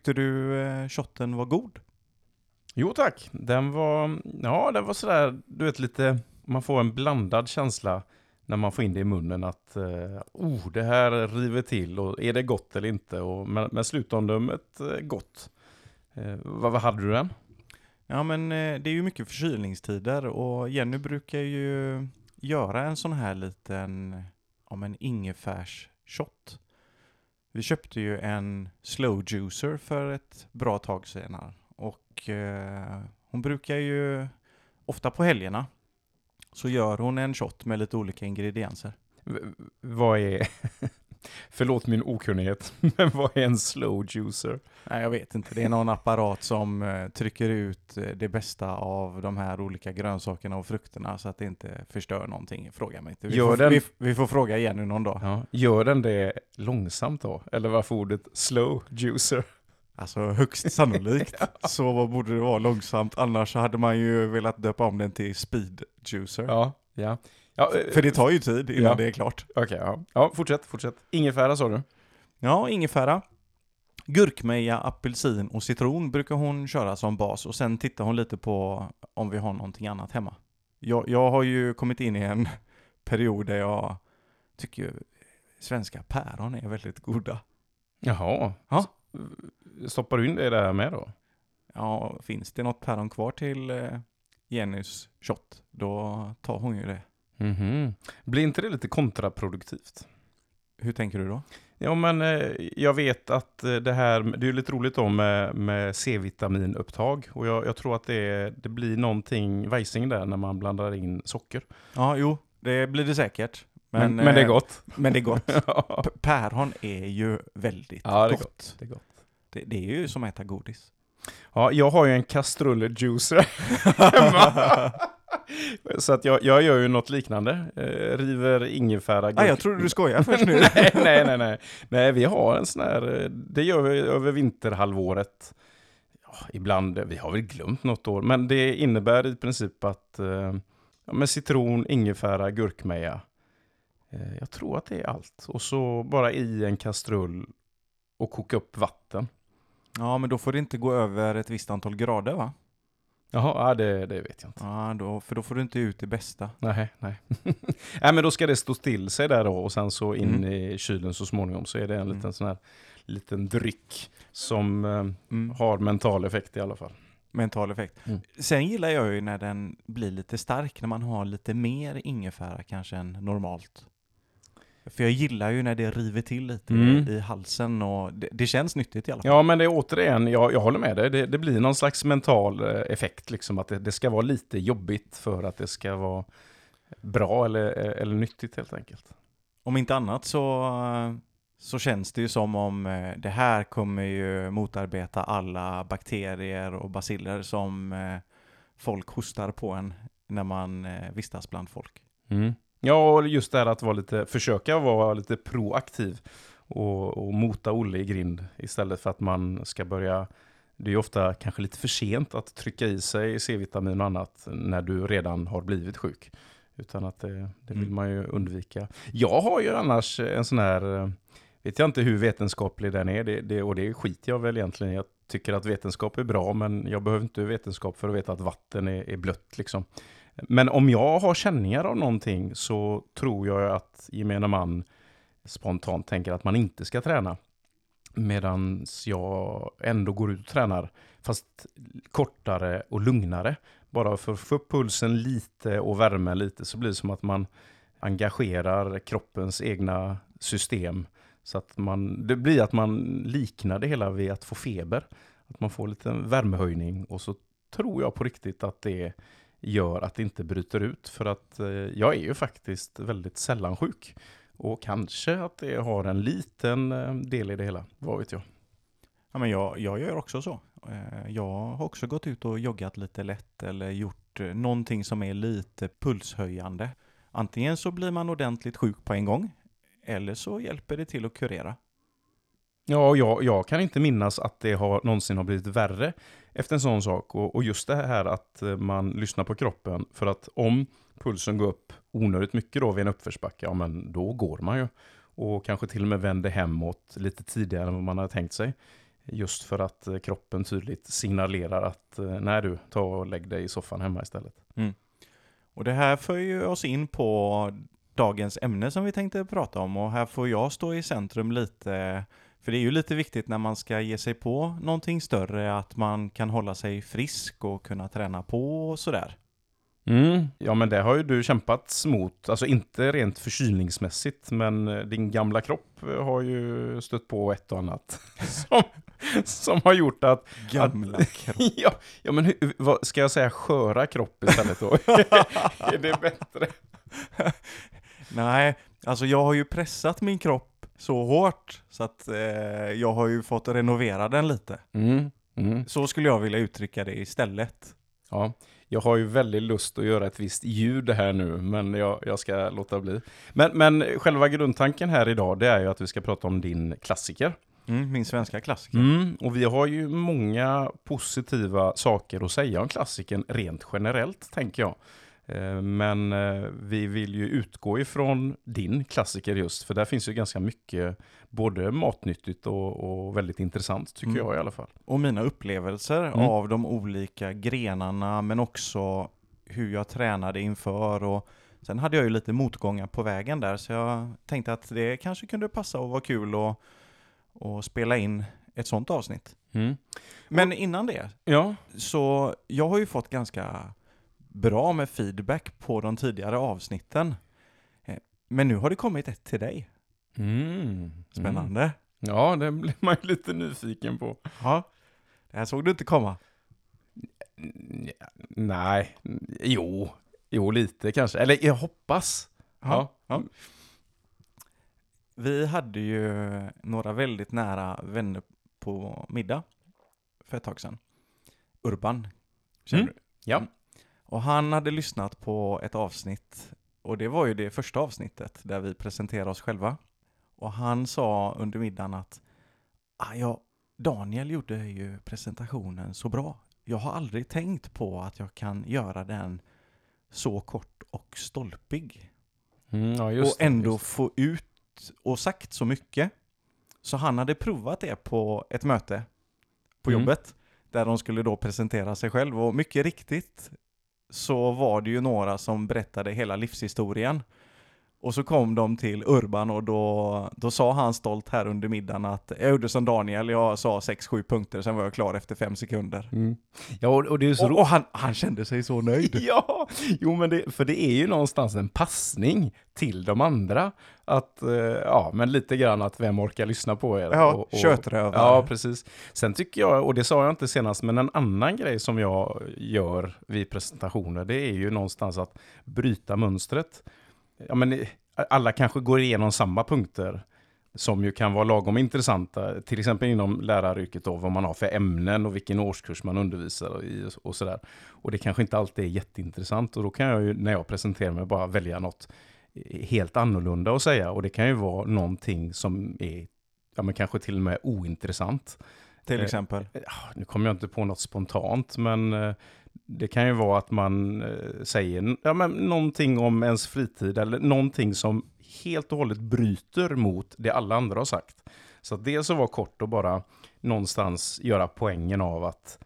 Tyckte du eh, shotten var god? Jo tack, den var, ja den var sådär, du vet lite, man får en blandad känsla när man får in det i munnen att eh, oh, det här river till och är det gott eller inte? Och, men, men slutomdömet eh, gott. Vad, vad hade du den? Ja men det är ju mycket förkylningstider och Jenny brukar ju göra en sån här liten, om en ingefärsshot. Vi köpte ju en slow juicer för ett bra tag sedan och eh, hon brukar ju ofta på helgerna så gör hon en shot med lite olika ingredienser. V vad är, förlåt min okunnighet, men vad är en slow juicer? Nej, jag vet inte. Det är någon apparat som eh, trycker ut eh, det bästa av de här olika grönsakerna och frukterna så att det inte förstör någonting. Fråga mig inte. Vi, Gör får, den- vi, vi får fråga Jenny någon dag. Ja, gör den det långsamt då? Eller varför ordet slow juicer? Alltså högst sannolikt så borde det vara långsamt. Annars hade man ju velat döpa om den till speed juicer. Ja, ja. Ja eh, För det tar ju tid innan Ja. det är klart. Okej, ja. ja. Fortsätt, fortsätt. Ingefära sa du? Ja, ingefära. Gurkmeja, apelsin och citron brukar hon köra som bas och sen tittar hon lite på om vi har någonting annat hemma. Jag, jag har ju kommit in i en period där jag tycker svenska päron är väldigt goda. Jaha. Ja. Stoppar du in det där med då? Ja, finns det något päron kvar till eh, Jennys shot, då tar hon ju det. Mhm. Blir inte det lite kontraproduktivt? Hur tänker du då? Ja, men eh, jag vet att eh, det här, det är lite roligt då med, med C-vitaminupptag. Och jag, jag tror att det, det blir någonting vajsing där när man blandar in socker. Ja, jo, det blir det säkert. Men, men, det är eh, gott. Men det är gott. ja, Päron är ju väldigt Ja, det är gott. det är gott. Det, det är ju som att äta godis. Ja, jag har ju en kastrullejuicer hemma. Så att jag, jag gör ju något liknande. Eh, river ingefära. Ah, jag trodde du skojade först nu. nej, nej, nej, nej. Nej, vi har en sån här, eh, det gör vi över vinterhalvåret. Ja, ibland, vi har väl glömt något år, men det innebär i princip att eh, med citron, ingefära, gurkmeja. Eh, jag tror att det är allt. Och så bara i en kastrull och koka upp vatten. Ja, men då får det inte gå över ett visst antal grader va? Jaha, ja, det, det vet jag inte. Ja, då, för då får du inte ut det bästa. Nej, nej. nej, men då ska det stå still sig där då och sen så in Mm. i kylen så småningom så är det en Mm. liten sån här liten dryck som eh, Mm. har mental effekt i alla fall. Mental effekt. Mm. Sen gillar jag ju när den blir lite stark, när man har lite mer ingefära kanske än normalt. För jag gillar ju när det river till lite Mm. i halsen och det, det känns nyttigt i alla fall. Ja, men det är återigen, jag, jag håller med dig, det, det blir någon slags mental eh, effekt, liksom att det, det ska vara lite jobbigt för att det ska vara bra eller, eller nyttigt helt enkelt. Om inte annat så, så känns det ju som om eh, det här kommer ju motarbeta alla bakterier och baciller som eh, folk hostar på en när man eh, vistas bland folk. Mm. Ja, och just det här att vara lite, försöka vara lite proaktiv och, och mota Olle i grind istället för att man ska börja det är ju ofta kanske lite för sent att trycka i sig C-vitamin och annat när du redan har blivit sjuk. Utan att det, det vill Mm. man ju undvika. Jag har ju annars en sån här, eh, vet jag inte hur vetenskaplig den är, det, det, och det skiter jag väl egentligen. Jag tycker att vetenskap är bra, men jag behöver inte vetenskap för att veta att vatten är, är blött liksom. Men om jag har känningar av någonting så tror jag att gemene man spontant tänker att man inte ska träna. Medan jag ändå går ut och tränar, fast kortare och lugnare. Bara för att få upp pulsen lite och värmen lite så blir det som att man engagerar kroppens egna system. Så att man, det blir att man liknar det hela vid att få feber. Att man får lite värmehöjning och så tror jag på riktigt att det gör att det inte bryter ut. För att eh, jag är ju faktiskt väldigt sällan sjuk. Och kanske att det har en liten eh, del i det hela. Vad vet jag? Ja, men jag, jag gör också så. Eh, jag har också gått ut och joggat lite lätt eller gjort eh, någonting som är lite pulshöjande. Antingen så blir man ordentligt sjuk på en gång eller så hjälper det till att kurera. Ja, jag, jag kan inte minnas att det har, någonsin har blivit värre efter en sån sak. Och, och just det här att eh, man lyssnar på kroppen. För att om pulsen går upp onödigt mycket då vid en uppförsbacke, ja men då går man ju. Och kanske till och med vänder hemåt lite tidigare än vad man hade tänkt sig. Just för att eh, kroppen tydligt signalerar att eh, nej du, ta och lägg dig i soffan hemma istället. Mm. Och det här för ju oss in på dagens ämne som vi tänkte prata om och här får jag stå i centrum lite för det är ju lite viktigt när man ska ge sig på någonting större att man kan hålla sig frisk och kunna träna på och sådär. Mm. Ja men det har ju du kämpat mot, alltså inte rent förkylningsmässigt men eh, din gamla kropp eh, har ju stött på ett och annat som, som har gjort att Gamla kropp. ja, ja, men hur, vad, ska jag säga sköra kropp istället då? är det bättre? Nej, alltså jag har ju pressat min kropp så hårt så att eh, jag har ju fått renovera den lite. Mm, mm, Så skulle jag vilja uttrycka det istället. ja. Jag har ju väldigt lust att göra ett visst ljud här nu, men jag, jag ska låta bli. Men, men själva grundtanken här idag, det är ju att vi ska prata om din klassiker. Mm, min svenska klassiker. Mm, och vi har ju många positiva saker att säga om klassikern rent generellt, tänker jag. Eh, Men eh, vi vill ju utgå ifrån din klassiker just, för där finns ju ganska mycket både matnyttigt och, och väldigt intressant, tycker Mm. jag i alla fall. Och mina upplevelser Mm. av de olika grenarna men också hur jag tränade inför och sen hade jag ju lite motgångar på vägen där så jag tänkte att det kanske kunde passa och vara kul och, och spela in ett sånt avsnitt. Mm. Men innan det, Ja, så jag har ju fått ganska bra med feedback på de tidigare avsnitten. Eh, Men nu har det kommit ett till dig. mm. Spännande. Mm. Ja, det blir man ju lite nyfiken på. Ja. Det här såg du inte komma. Mm, Nej, jo, jo lite kanske. Eller jag hoppas. Ja. ja. Vi hade ju några väldigt nära vänner på middag för ett tag sedan. Urban. Känner Mm. du? Ja. Och han hade lyssnat på ett avsnitt och det var ju det första avsnittet där vi presenterade oss själva. Och han sa under middagen att ah, ja, Daniel gjorde ju presentationen så bra. Jag har aldrig tänkt på att jag kan göra den så kort och stolpig Mm, ja och det, ändå just få ut och sagt så mycket. Så han hade provat det på ett möte på Mm. jobbet, där de skulle då presentera sig själv. Och mycket riktigt så var det ju några som berättade hela livshistorien. Och så kom de till Urban och då, då sa han stolt här under middagen att jag gjorde som Daniel, jag sa 6-7 punkter, sen var jag klar efter 5 sekunder. Mm. Ja, och, och det är så Och, och han, han kände sig så nöjd. Ja, jo men det, för det är ju någonstans en passning till de andra. Att, eh, ja men lite grann att vem orkar lyssna på er. Ja, kötrövare. Ja, precis. Sen tycker jag, och det sa jag inte senast, men en annan grej som jag gör vid presentationer, det är ju någonstans att bryta mönstret. Ja, men eh, alla kanske går igenom samma punkter som ju kan vara lagom intressanta, till exempel inom läraryrket då, vad man har för ämnen och vilken årskurs man undervisar i och sådär. Och det kanske inte alltid är jätteintressant och då kan jag ju när jag presenterar mig bara välja något helt annorlunda att säga och det kan ju vara någonting som är ja, men kanske till och med ointressant. Till Eh, exempel. Ja, nu kommer jag inte på något spontant, men eh, det kan ju vara att man eh, säger ja, men någonting om ens fritid eller någonting som helt och hållet bryter mot det alla andra har sagt. Så att dels att vara kort och bara någonstans göra poängen av att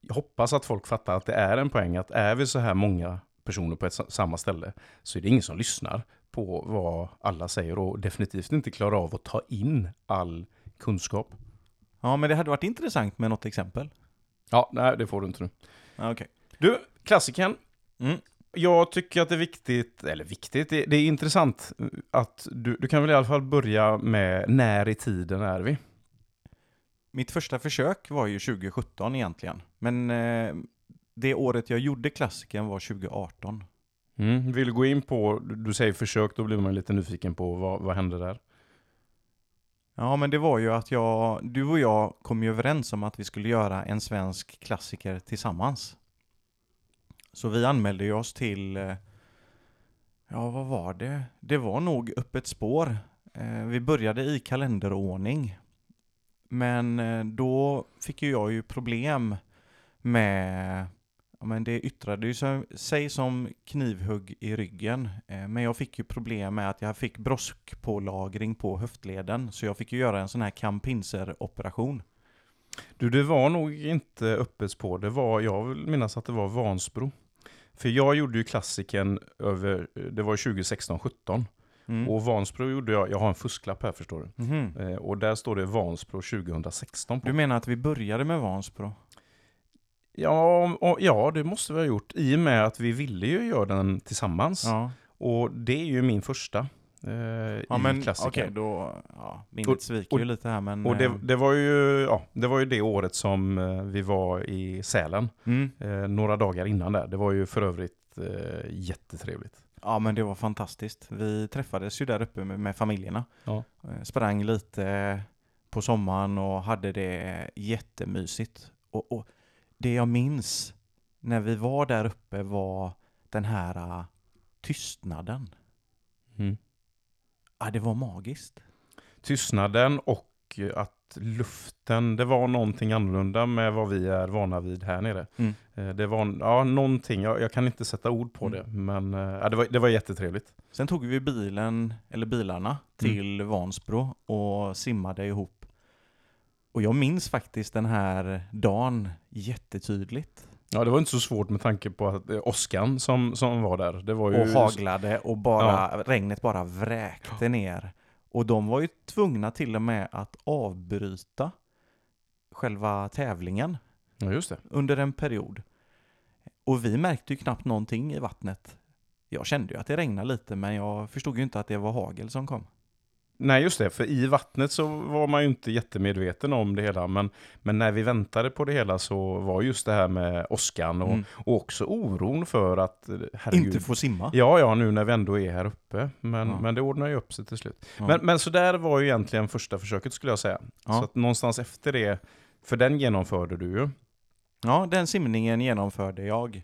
jag hoppas att folk fattar att det är en poäng att är vi så här många personer på ett sa- samma ställe så är det ingen som lyssnar på vad alla säger och definitivt inte klarar av att ta in all kunskap. Ja, men det hade varit intressant med något exempel. Ja, nej det får du inte nu. Okej. Du, klassikern. Mm. Jag tycker att det är viktigt, eller viktigt, det, det är intressant att du, du kan väl i alla fall börja med när i tiden är vi? Mitt första försök var ju 2017 egentligen. Men eh, det året jag gjorde klassiken var 2018. Mm. Vill du gå in på, du, du säger försök, då blir man lite nyfiken på vad, vad hände där? Ja, men det var ju att jag, du och jag kom ju överens om att vi skulle göra en svensk klassiker tillsammans. Så vi anmälde ju oss till, eh, ja vad var det? Det var nog öppet spår. Eh, vi började i kalenderordning. Men eh, då fick ju jag ju problem med, men det yttrade ju sig- som knivhugg i ryggen. Eh, Men jag fick ju problem med att jag fick broskpålagring på höftleden. Så jag fick ju göra en sån här kampinser-operation. Du, det var nog inte öppet spår. Det var, jag vill minnas att det var Vansbro. För jag gjorde ju klassiken över, det var 2016-17. Mm. Och Vansbro gjorde jag, jag har en fusklapp här förstår du. Eh, och där står det Vansbro 2016 på. Du menar att vi började med Vansbro? Ja, och, ja, det måste vi ha gjort. I och med att vi ville ju göra den tillsammans. Ja. Och det är ju min första eh, Ja i men klassiken. okej, då... Ja, minnet sviker och- ju lite här men... Och det, eh, det, var ju, ja, det var ju det året som eh, vi var i Sälen. mm. Eh, några dagar innan där. Det var ju för övrigt eh, jättetrevligt. Ja men det var fantastiskt. Vi träffades ju där uppe med, med familjerna. Ja. Eh, Sprang lite på sommaren och hade det jättemysigt. Och, och det jag minns när vi var där uppe var den här uh, tystnaden. Mm. Ja, det var magiskt. Tystnaden och att luften, det var någonting annorlunda med vad vi är vana vid här nere. Mm. Eh, det var ja, någonting, jag, jag kan inte sätta ord på Mm. det, men eh, ja, det, var, det var jättetrevligt. Sen tog vi bilen, eller bilarna, till Vansbro och simmade ihop. Och jag minns faktiskt den här dagen jättetydligt. Ja, det var inte så svårt med tanke på att eh, åskan som, som var där, det var ju... Och haglade och bara, regnet bara vräkte ner. Och de var ju tvungna till och med att avbryta själva tävlingen Ja, just det. under en period. Och vi märkte ju knappt någonting i vattnet. Jag kände ju att det regnade lite men jag förstod ju inte att det var hagel som kom. Nej, just det. För i vattnet så var man ju inte jättemedveten om det hela. Men, men när vi väntade på det hela så var just det här med åskan och, Mm. och också oron för att, herregud. Inte få simma. Ja, ja, nu när vi ändå är här uppe. Men, Ja. men det ordnar ju upp sig till slut. Ja. Men, men så där var ju egentligen första försöket skulle jag säga. Ja. Så att någonstans efter det, för den genomförde du ju. Ja, den simningen genomförde jag.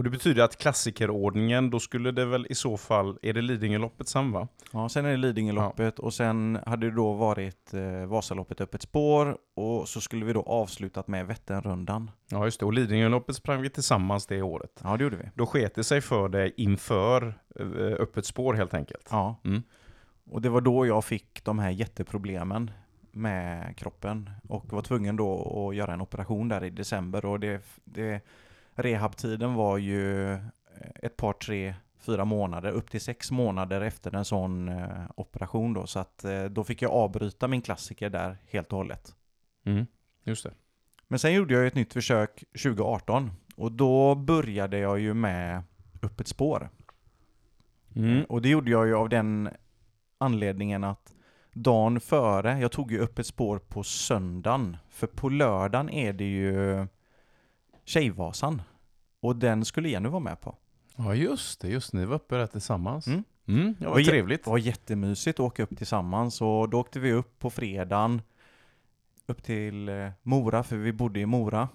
Och det betyder att klassikerordningen, då skulle det väl i så fall, är det Lidingöloppet sam va? Ja, sen är det Lidingöloppet och sen hade det då varit eh, Vasaloppet öppet spår och så skulle vi då avslutat med Vätternrundan. Ja just det, och Lidingöloppet sprang vi tillsammans det året. Ja, det gjorde vi. Då sket det sig för dig inför eh, öppet spår helt enkelt. Ja. Mm. Och det var då jag fick de här jätteproblemen med kroppen och var tvungen då att göra en operation där i december och det, det rehabtiden var ju eh, ett par, tre, fyra månader, upp till sex månader efter en sån eh, operation då så att eh, då fick jag avbryta min klassiker där helt och hållet. Mm. Just det. Men sen gjorde jag ett nytt försök 2018 och då började jag ju med öppet spår. Mm. Och det gjorde jag ju av den anledningen att dagen före, jag tog ju upp ett spår på söndagen. För på lördagen är det ju Tjejvasan. Och den skulle Jenny vara med på. Ja just det, just ni var uppe där tillsammans. Mm. Mm, Och vad jä- trevligt. Det var jättemysigt att åka upp tillsammans och då åkte vi upp på fredagen upp till eh, Mora, för vi bodde i Mora.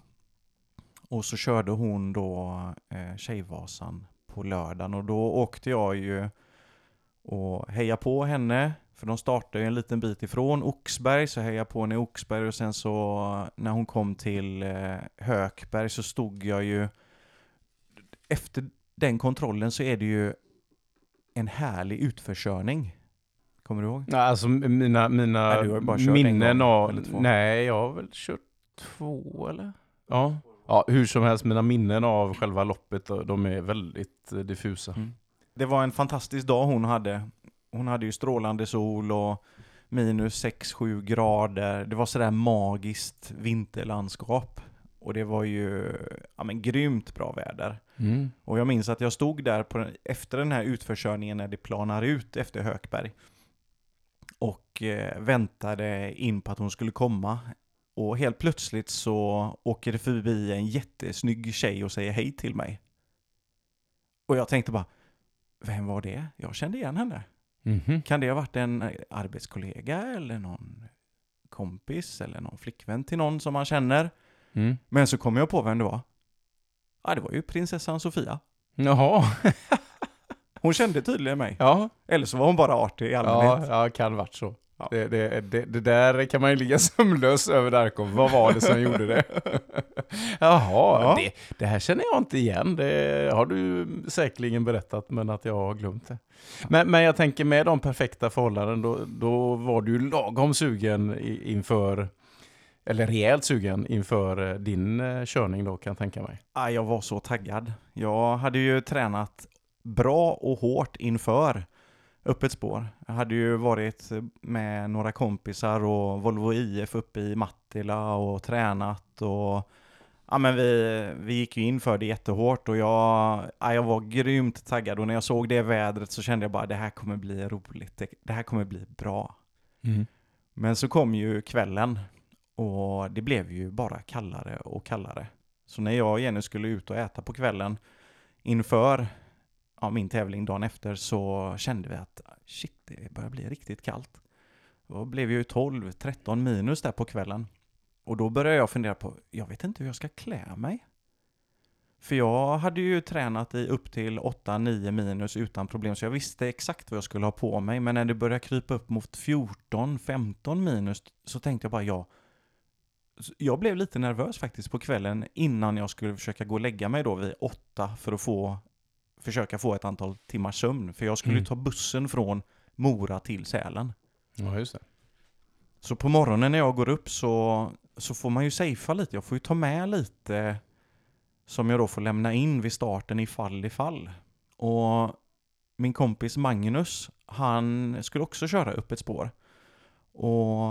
Och så körde hon då eh, Tjejvasan på lördagen och då åkte jag ju och heja på henne. För de startade ju en liten bit ifrån Oxberg, så heja på henne i Oxberg och sen så när hon kom till eh, Hökberg så stod jag ju efter den kontrollen så är det ju en härlig utförskörning. Kommer du ihåg? Nej, alltså mina, mina Nej, minnen av... Nej, jag har väl kört två eller? Ja. ja, hur som helst, mina minnen av själva loppet, de är väldigt eh, diffusa. Mm. Det var en fantastisk dag hon hade. Hon hade ju strålande sol och minus 6-7 grader. Det var sådär magiskt vinterlandskap. Och det var ju ja, men, grymt bra väder. Mm. Och jag minns att jag stod där på efter den här utförkörningen när det planar ut efter Hökberg. Och eh, väntade in på att hon skulle komma. Och helt plötsligt så åker det förbi en jättesnygg tjej och säger hej till mig. Och jag tänkte bara, vem var det? Jag kände igen henne. Mhm. Kan det ha varit en eh, arbetskollega eller någon kompis eller någon flickvän till någon som man känner? Mm. Men så kom jag på vem det var. Ja, det var ju prinsessan Sofia. Jaha, Hon kände tydligen mig. ja. Eller så var hon bara artig i Ja, allmänhet. ja, kan varit så. Ja. Det, det, det, det där kan man ju ligga sömnlös över Darkov. Vad var det som gjorde det? Jaha, Ja. det, det här känner jag inte igen. Det har du säkerligen berättat, men att jag har glömt det. Men, men jag tänker med de perfekta förhållanden, då, då var du ju lagom sugen i, inför eller rejält sugen inför eh, din eh, körning då kan jag tänka mig. Ah, jag var så taggad. Jag hade ju tränat bra och hårt inför öppet spår. Jag hade ju varit med några kompisar och Volvo IF uppe i Mattila och tränat och ja, men vi, vi gick ju in för det jättehårt och jag, ja, jag var grymt taggad och när jag såg det vädret så kände jag bara det här kommer bli roligt, det, det här kommer bli bra. Men så kom ju kvällen och det blev ju bara kallare och kallare. Så när jag och Jenny skulle ut och äta på kvällen inför ja, min tävling dagen efter så kände vi att shit, det börjar bli riktigt kallt. Då blev ju 12-13 minus där på kvällen. Och då började jag fundera på, jag vet inte hur jag ska klä mig. För jag hade ju tränat i upp till 8-9 minus utan problem, så jag visste exakt vad jag skulle ha på mig. Men när det började krypa upp mot 14-15 minus så tänkte jag bara, ja. Jag blev lite nervös faktiskt på kvällen innan jag skulle försöka gå och lägga mig då vid 8 för att få försöka få ett antal timmars sömn. För jag skulle Mm. ta bussen från Mora till Sälen. Ja, just det. Så på morgonen när jag går upp så, så får man ju safea lite. Jag får ju ta med lite som jag då får lämna in vid starten ifall ifall. Och min kompis Magnus, han skulle också köra upp ett spår. Och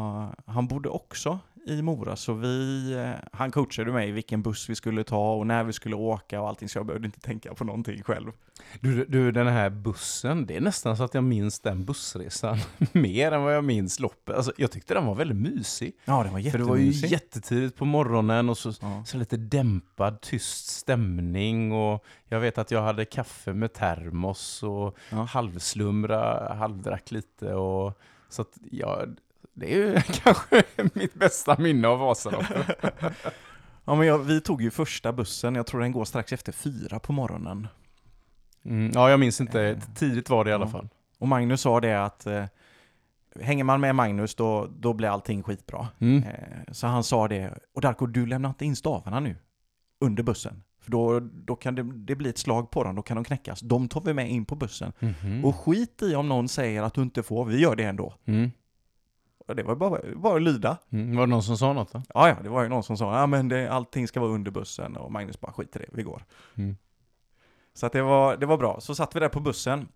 han bodde också i Mora, så vi, eh, han coachade mig vilken buss vi skulle ta och när vi skulle åka och allting, så jag behövde inte tänka på någonting själv. Du, du, den här bussen, det är nästan så att jag minns den bussresan mer än vad jag minns loppet. Alltså, jag tyckte den var väldigt mysig. Ja, det var För det var ju jättetidigt på morgonen och så, Ja. så lite dämpad, tyst stämning. Och jag vet att jag hade kaffe med termos och Ja. halvslumra, halvdrack lite. Och, så att, ja, det är ju kanske mitt bästa minne av Vasaloppet. Ja, men jag, vi tog ju första bussen, jag tror den går strax efter fyra på morgonen. Mm, ja, jag minns inte. Eh, Tidigt var det i alla ja. fall. Och Magnus sa det att eh, hänger man med Magnus då, då blir allting skitbra. Mm. Eh, så han sa det, och Darko du lämnar inte in stavarna nu under bussen. För då, då kan det, det bli ett slag på dem, då kan de knäckas. De tar vi med in på bussen. Mhm. Och skit i om någon säger att du inte får, vi gör det ändå. Mm. Och det var bara, bara att lyda. Mm. Var det någon som sa något då? Ja, ja, det var ju någon som sa, ja men det, allting ska vara under bussen och Magnus bara skit i det, vi går. Mm. Så att det var, det var bra. Så satt vi där på bussen.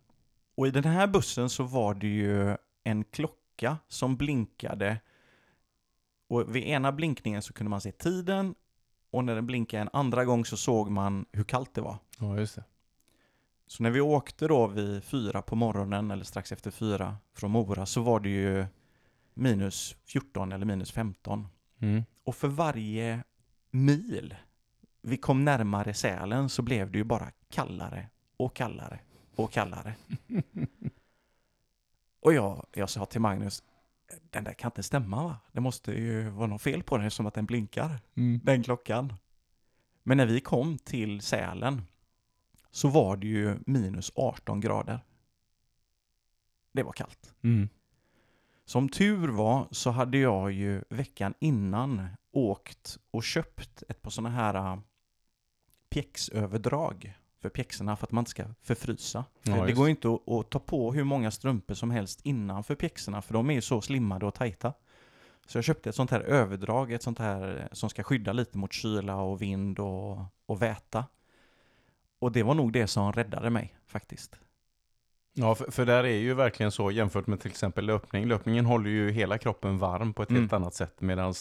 Och i den här bussen så var det ju en klocka som blinkade. Och vid ena blinkningen så kunde man se tiden. Och när den blinkade en andra gång så såg man hur kallt det var. Ja, just det. Så när vi åkte då vid fyra på morgonen, eller strax efter fyra från Mora, så var det ju minus 14 eller minus 15. Mm. Och för varje mil vi kom närmare Sälen så blev det ju bara kallare och kallare och kallare. och jag, jag sa till Magnus, den där kan inte stämma va? Det måste ju vara något fel på den som att den blinkar, Mm. den klockan. Men när vi kom till Sälen så var det ju minus 18 grader. Det var kallt. Mm. Som tur var så hade jag ju veckan innan åkt och köpt ett par sådana här äh, pjäxöverdrag för pjäxorna för att man inte ska förfrysa. För Ja, det går ju inte att, att ta på hur många strumpor som helst innanför pjäxorna för de är ju så slimmade och tajta. Så jag köpte ett sånt här överdrag, ett sånt här eh, som ska skydda lite mot kyla och vind och, och väta. Och det var nog det som räddade mig faktiskt. Ja, för, för där är ju verkligen så jämfört med till exempel löpning. Löpningen håller ju hela kroppen varm på ett Mm. helt annat sätt. Medan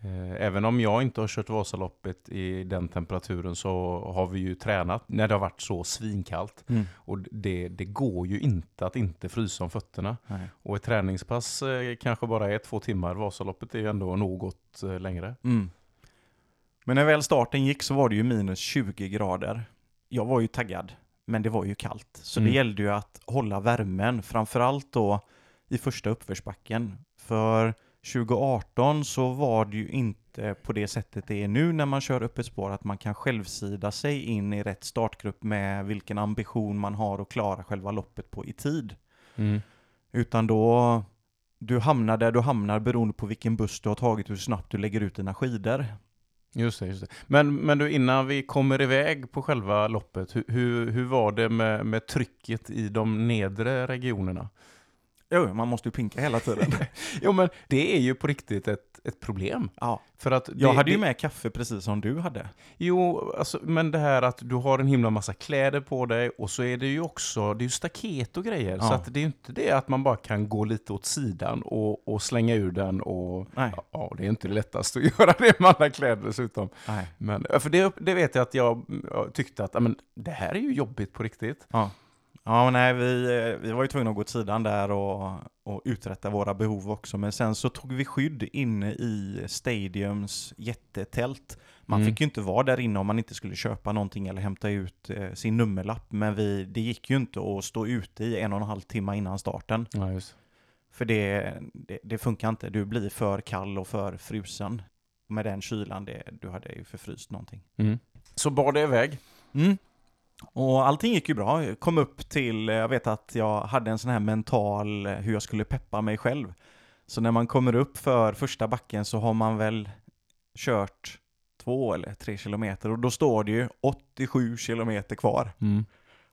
eh, även om jag inte har kört Vasaloppet i den temperaturen så har vi ju tränat när det har varit så svinkallt. Och det, det går ju inte att inte frysa om fötterna. Nej. Och ett träningspass eh, kanske bara är två timmar. Vasaloppet är ju ändå något eh, längre. Mm. Men när väl starten gick så var det ju minus 20 grader. Jag var ju taggad, men det var ju kallt. Så Mm. det gällde ju att hålla värmen, framförallt då i första uppförsbacken. För 2018 så var det ju inte på det sättet det är nu när man kör öppet spår, att man kan självsida sig in i rätt startgrupp med vilken ambition man har att klara själva loppet på i tid. Mm. Utan då, du hamnar där du hamnar beroende på vilken buss du har tagit och hur snabbt du lägger ut dina skidor. Just det, just det. Men, men du, innan vi kommer iväg på själva loppet, hur, hur, hur var det med, med trycket i de nedre regionerna? Jo, man måste ju pinka hela tiden. Jo men det är ju på riktigt ett, ett problem. ja. För att Jag det, hade ju det, med kaffe precis som du hade. Jo, alltså, men det här att du har en himla massa kläder på dig och så är det ju också, det är ju staket och grejer. Så Ja. att det är ju inte det att man bara kan gå lite åt sidan och, och slänga ur den och Nej. ja, det är inte det lättaste att göra det med alla kläder dessutom. Nej. Men, för det, det vet jag att jag, jag tyckte att ja, men, det här är ju jobbigt på riktigt. Ja. Ja, men nej, vi, eh, vi var ju tvungna att gå åt sidan där och, och uträtta våra behov också. Men sen så tog vi skydd inne i Stadiums jättetält. Man Mm. fick ju inte vara där inne om man inte skulle köpa någonting eller hämta ut eh, sin nummerlapp. Men vi, det gick ju inte att stå ute i en och en halv timme innan starten. Ja, just. För det, det, det funkar inte. Du blir för kall och för frusen. Med den kylan, det, du hade ju förfryst någonting. Mm. Så bar det iväg. Mm. Och allting gick ju bra. Jag kom upp till, eh, jag vet att jag hade en sån här mental, eh, hur jag skulle peppa mig själv. Så när man kommer upp för första backen så har man väl kört två eller tre kilometer och då står det ju 87 kilometer kvar. Mm.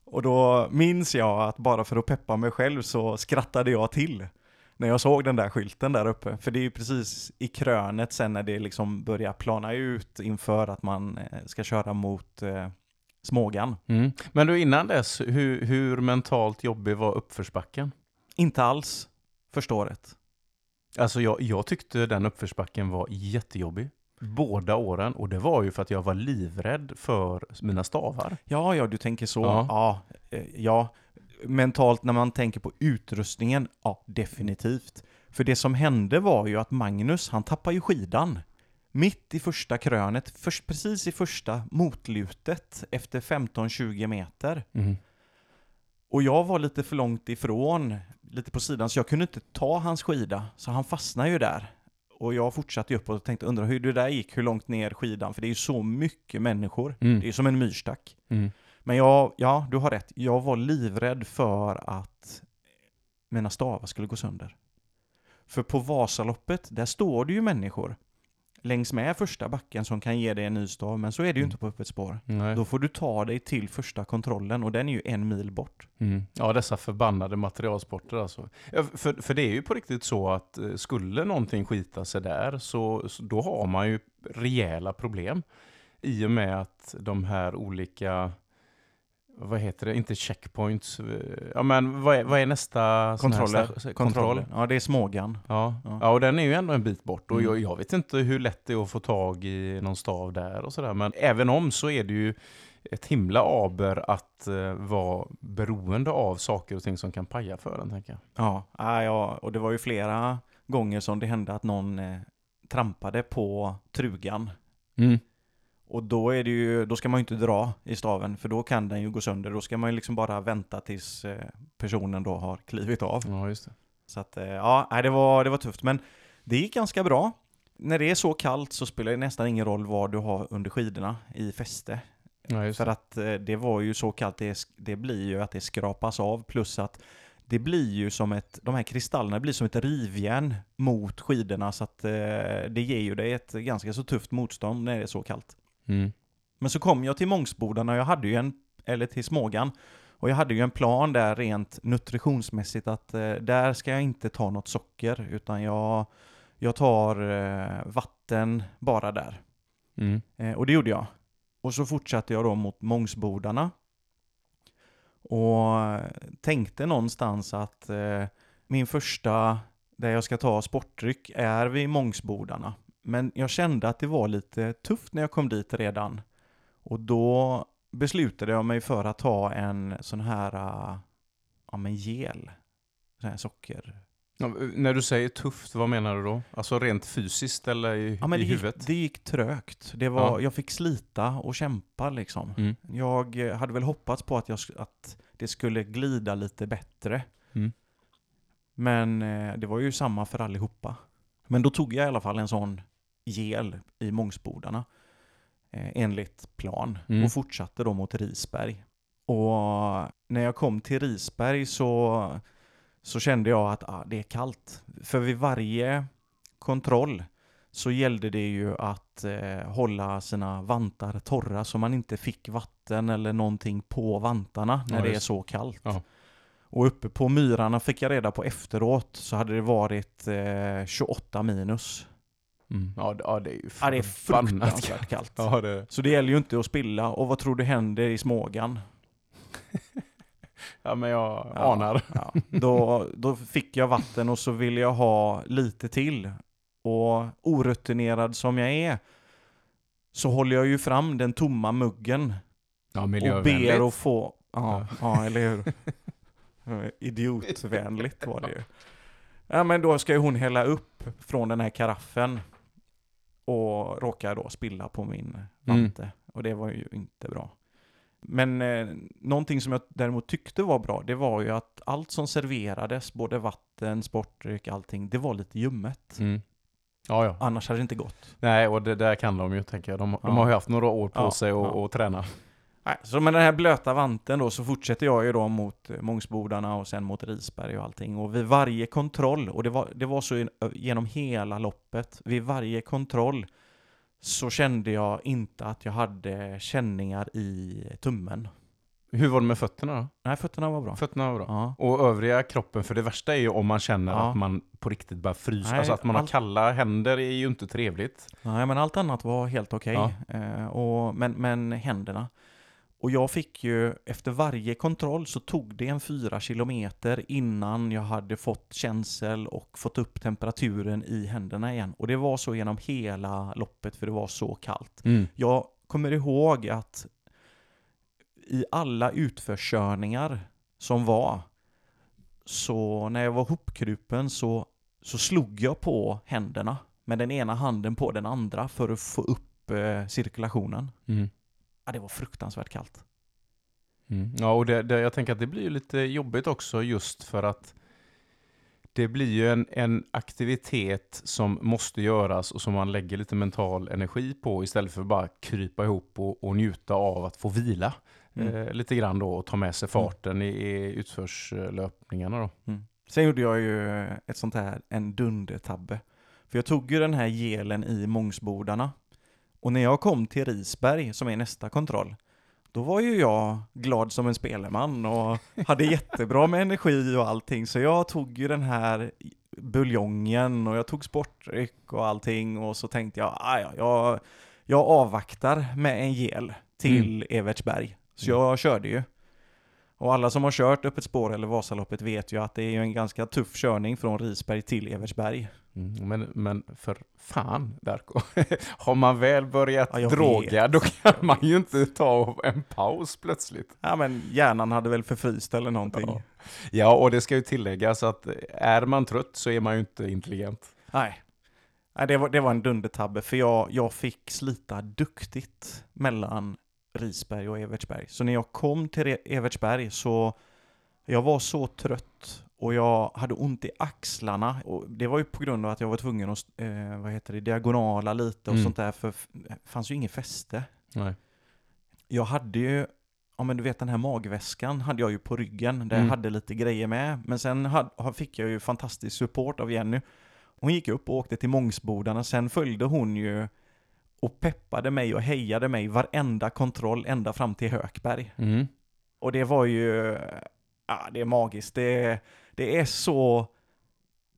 Och då minns jag att bara för att peppa mig själv så skrattade jag till när jag såg den där skylten där uppe. För det är ju precis i krönet sen när det liksom börjar plana ut inför att man eh, ska köra mot Smågan. Mm. Men du, innan dess, hur, hur mentalt jobbig var uppförsbacken? Inte alls första året. Alltså jag, jag tyckte den uppförsbacken var jättejobbig. Båda åren. Och det var ju för att jag var livrädd för mina stavar. Ja, ja, du tänker så. Ja. Ja. eh, ja. Mentalt när man tänker på utrustningen, ja, definitivt. För det som hände var ju att Magnus, han tappade ju skidan. Mitt i första krönet, först, precis i första motlutet efter 15-20 meter. Mm. Och jag var lite för långt ifrån, lite på sidan, så jag kunde inte ta hans skida. Så han fastnade ju där. Och jag fortsatte uppåt och tänkte, undra hur det där gick, hur långt ner skidan, för det är ju så mycket människor. Mm. Det är som en myrstack. Mm. Men jag, ja, du har rätt. Jag var livrädd för att mina stavar skulle gå sönder. För på Vasaloppet, där står det ju människor längs med första backen som kan ge dig en ny stav, men så är det ju Mm. inte på öppet spår. Nej. Då får du ta dig till första kontrollen och den är ju en mil bort. Mm. Ja, dessa förbannade materialsporter alltså. Ja, för, för det är ju på riktigt så att eh, skulle någonting skita sig där så, så då har man ju rejäla problem. I och med att de här olika, vad heter det, inte checkpoints, eh, ja men vad är, vad är nästa Kontroller. sta- Kontroll. Ja, det är Smågan. Ja. Ja. Ja. och den är ju ändå en bit bort. Och Mm. jag, jag vet inte hur lätt det är att få tag i någon stav där och sådär. Men även om så är det ju ett himla aber att eh, vara beroende av saker och ting som kan paja för en, tänker jag. Ja, ja, ja, och det var ju flera gånger som det hände att någon eh, trampade på trugan. Och då, är det ju, då ska man ju inte dra i staven, för då kan den ju gå sönder. Då ska man ju liksom bara vänta tills eh, personen då har klivit av. Ja, just det. Så att, eh, ja, det var, det var tufft. Men det gick ganska bra. När det är så kallt så spelar det nästan ingen roll vad du har under skidorna i fäste. Ja, För att eh, det var ju så kallt, det, det blir ju att det skrapas av, plus att det blir ju som ett, de här kristallerna blir som ett rivjärn mot skidorna, så att eh, det ger ju dig ett ganska så tufft motstånd när det är så kallt. Mm. Men så kom jag till Mångsbodarna och jag hade ju en, eller till Smågan, och jag hade ju en plan där rent nutritionsmässigt att eh, där ska jag inte ta något socker, utan jag, jag tar eh, vatten bara där. Mm. Eh, och det gjorde jag. Och så fortsatte jag då mot Mångsbodarna. Och tänkte någonstans att eh, min första, där jag ska ta sportdryck, är vid Mångsbodarna. Men jag kände att det var lite tufft när jag kom dit redan. Och då beslutade jag mig för att ta en sån här, uh, ja men gel. Sån här socker. Ja, när du säger tufft, vad menar du då? Alltså rent fysiskt eller i, Ja men i det gick, huvudet? det gick trögt. Det var, Ja. Jag fick slita och kämpa liksom. Mm. Jag hade väl hoppats på att, jag, att det skulle glida lite bättre. Mm. Men eh, det var ju samma för allihopa. Men då tog jag i alla fall en sån gel i Mångsbodarna. Eh, enligt plan. Mm. Och fortsatte då mot Risberg. Och när jag kom till Risberg så, så kände jag att ah, det är kallt. För vid varje kontroll så gällde det ju att eh, hålla sina vantar torra så man inte fick vatten eller någonting på vantarna när Ja, det är så kallt. Ja. Och uppe på myrarna fick jag reda på efteråt så hade det varit eh, 28 minus. Mm. Ja, det- ja, det är ju Ja, det är fruktansvärt kallt. Ja, det, Så det gäller ju inte att spilla. Och vad tror du händer i Smågan? ja, men jag Ja. anar. Ja, då, då fick jag vatten och så ville jag ha lite till. Och orutinerad som jag är så håller jag ju fram den tomma muggen Ja, och ber att få... Ja, ja eller hur? Idiotvänligt var det ju. Ja men då ska ju hon hälla upp från den här karaffen och råkar då spilla på min vante. Och det var ju inte bra. Men eh, någonting som jag däremot tyckte var bra, det var ju att allt som serverades, både vatten, sportdryck, allting, det var lite ljummet. Mm. Ja, ja. Annars hade det inte gått. Nej, och det där kan de ju tänker jag. De, de Ja. har ju haft några år på sig att träna. Så med den här blöta vanten då så fortsätter jag ju då mot eh, Mångsbodarna och sen mot Risberg och allting. Och vid varje kontroll, och det var, det var så genom hela loppet, vid varje kontroll så kände jag inte att jag hade känningar i tummen. Hur var det med fötterna då? Nej, fötterna var bra. Fötterna var bra. Ja. Och övriga kroppen, för det värsta är ju om man känner Ja. att man på riktigt börjar frysa. Nej, alltså att man har allt- kalla händer är ju inte trevligt. Nej, men allt annat var helt okej. Ja. Eh, men, men händerna. Och jag fick ju, efter varje kontroll så tog det en fyra kilometer innan jag hade fått känsel och fått upp temperaturen i händerna igen. Och det var så genom hela loppet för det var så kallt. Jag kommer ihåg att i alla utförskörningar som var, så när jag var hopkrupen så, så slog jag på händerna med den ena handen på den andra för att få upp eh, cirkulationen. Mm. Ja, det var fruktansvärt kallt. Mm. Ja, och det, det, jag tänker att det blir ju lite jobbigt också just för att det blir ju en, en aktivitet som måste göras och som man lägger lite mental energi på istället för att bara krypa ihop och, och njuta av att få vila Mm. eh, lite grann då och ta med sig farten i, i utförslöpningarna då. Sen gjorde jag ju ett sånt här, en dundertabbe. För jag tog ju den här gelen i Mångsbodarna. Och när jag kom till Risberg, som är nästa kontroll, då var ju jag glad som en spelman och hade jättebra med energi och allting. Så jag tog ju den här buljongen och jag tog sportdryck och allting och så tänkte jag, "Ah, ja, jag, jag avvaktar med en gel till Evertsberg. Så jag körde ju. Och alla som har kört Öppet spår eller Vasaloppet vet ju att det är en ganska tuff körning från Risberg till Evertsberg. Mm, men, men för fan, Darko. Har man väl börjat Ja, droga, då kan man ju inte ta en paus plötsligt. Ja men hjärnan hade väl förfryst eller någonting. Ja. Ja, och det ska ju tilläggas att är man trött så är man ju inte intelligent. Nej. Nej, det var, det var en dundertabbe för jag, jag fick slita duktigt mellan Risberg och Evertsberg. Så när jag kom till Evertsberg så jag var så trött och jag hade ont i axlarna. Och det var ju på grund av att jag var tvungen att eh, vad heter det, diagonala lite och Mm. sånt där för det fanns ju inget fäste. Nej. Jag hade ju, ja men du vet den här magväskan hade jag ju på ryggen där Mm. jag hade lite grejer med. Men sen had, ha- fick jag ju fantastisk support av Jenny. Hon gick upp och åkte till Mångsbodarna, sen följde hon ju och peppade mig och hejade mig varenda kontroll ända fram till Hökberg. Mm. Och det var ju, ja det är magiskt. Det, det är så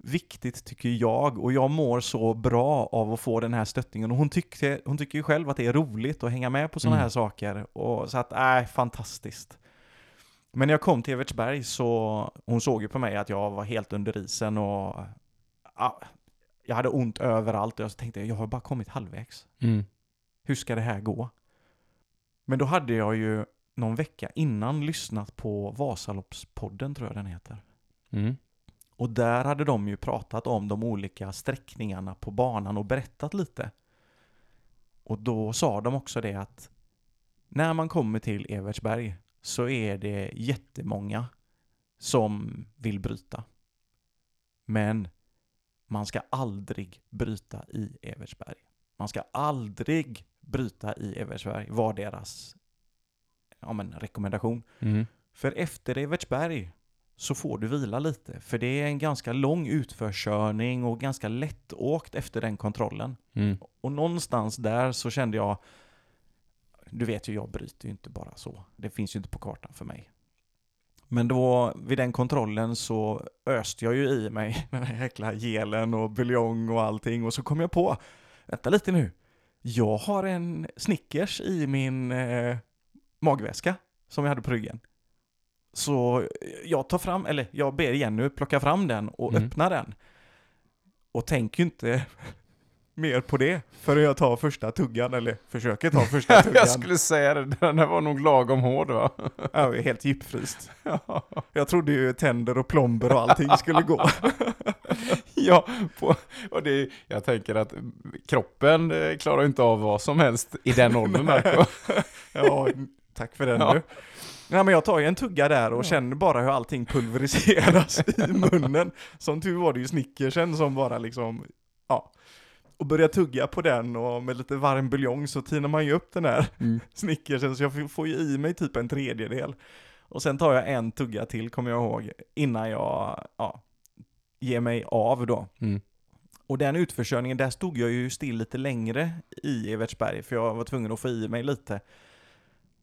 viktigt tycker jag och jag mår så bra av att få den här stöttningen och hon, tyckte, hon tycker ju själv att det är roligt att hänga med på sådana Mm. här saker och så att, äh, fantastiskt. Men när jag kom till Evertsberg så, hon såg ju på mig att jag var helt under isen och ja, jag hade ont överallt och jag tänkte jag har bara kommit halvvägs. Mm. Hur ska det här gå? Men då hade jag ju någon vecka innan lyssnat på Vasaloppspodden tror jag den heter. Mm. Och där hade de ju pratat om de olika sträckningarna på banan och berättat lite. Och då sa de också det att när man kommer till Evertsberg så är det jättemånga som vill bryta. Men man ska aldrig bryta i Evertsberg. Man ska aldrig bryta i Evertsberg, var deras ja, men, rekommendation. Mm. För efter Evertsberg så får du vila lite. För det är en ganska lång utförskörning och ganska lättåkt efter den kontrollen. Mm. Och någonstans där så kände jag, du vet ju jag bryter ju inte bara så. Det finns ju inte på kartan för mig. Men då vid den kontrollen så öste jag ju i mig den här jäkla gelen och buljong och allting och så kom jag på, vänta lite nu, jag har en Snickers i min eh, magväska som jag hade på ryggen. Så jag tar fram, eller jag ber Jenny plocka fram den och Mm. öppna den. Och tänker inte mer på det förrän jag tar första tuggan, eller försöker ta första tuggan. Jag skulle säga det, den här var nog lagom hård va? Är helt djupfryst. Jag trodde ju tänder och plomber och allting skulle gå. ja, på, och det, jag tänker att kroppen eh, klarar inte av vad som helst i den åldern. Marco. Ja, tack för den Ja. du. Nej men jag tar ju en tugga där och känner bara hur allting pulveriseras i munnen. Som tur var det ju Snickersen som bara liksom, ja. Och börjar tugga på den och med lite varm buljong så tinar man ju upp den här Mm. Snickersen så jag får- får ju i mig typ en tredjedel. Och sen tar jag en tugga till kommer jag ihåg innan jag, ja, ger mig av då. Mm. Och den utförsörjningen, där stod jag ju still lite längre i Evertsberg, för jag var tvungen att få i mig lite.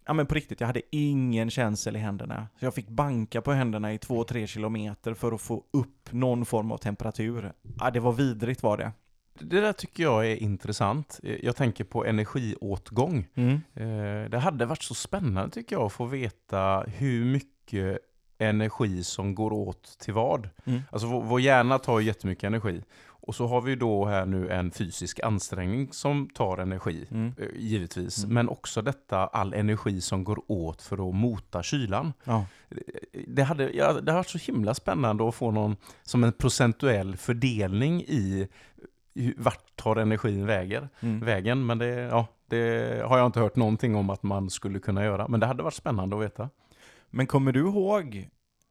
Ja men på riktigt, jag hade ingen känsel i händerna. Så jag fick banka på händerna i 2-3 kilometer för att få upp någon form av temperatur. Ja, det var vidrigt var det. Det där tycker jag är intressant. Jag tänker på energiåtgång. Eh, Det hade varit så spännande tycker jag att få veta hur mycket energi som går åt till vad. Mm. Alltså vår, vår hjärna tar ju jättemycket energi. Och så har vi då här nu en fysisk ansträngning som tar energi. Mm. eh, Givetvis, Mm. men också detta all energi som går åt för att mota kylan. Ja. Det hade, ja, det har varit så himla spännande att få någon som en procentuell fördelning i vart tar energin väger, Mm. vägen. Men det, ja, det har jag inte hört någonting om att man skulle kunna göra. Men det hade varit spännande att veta. Men kommer du ihåg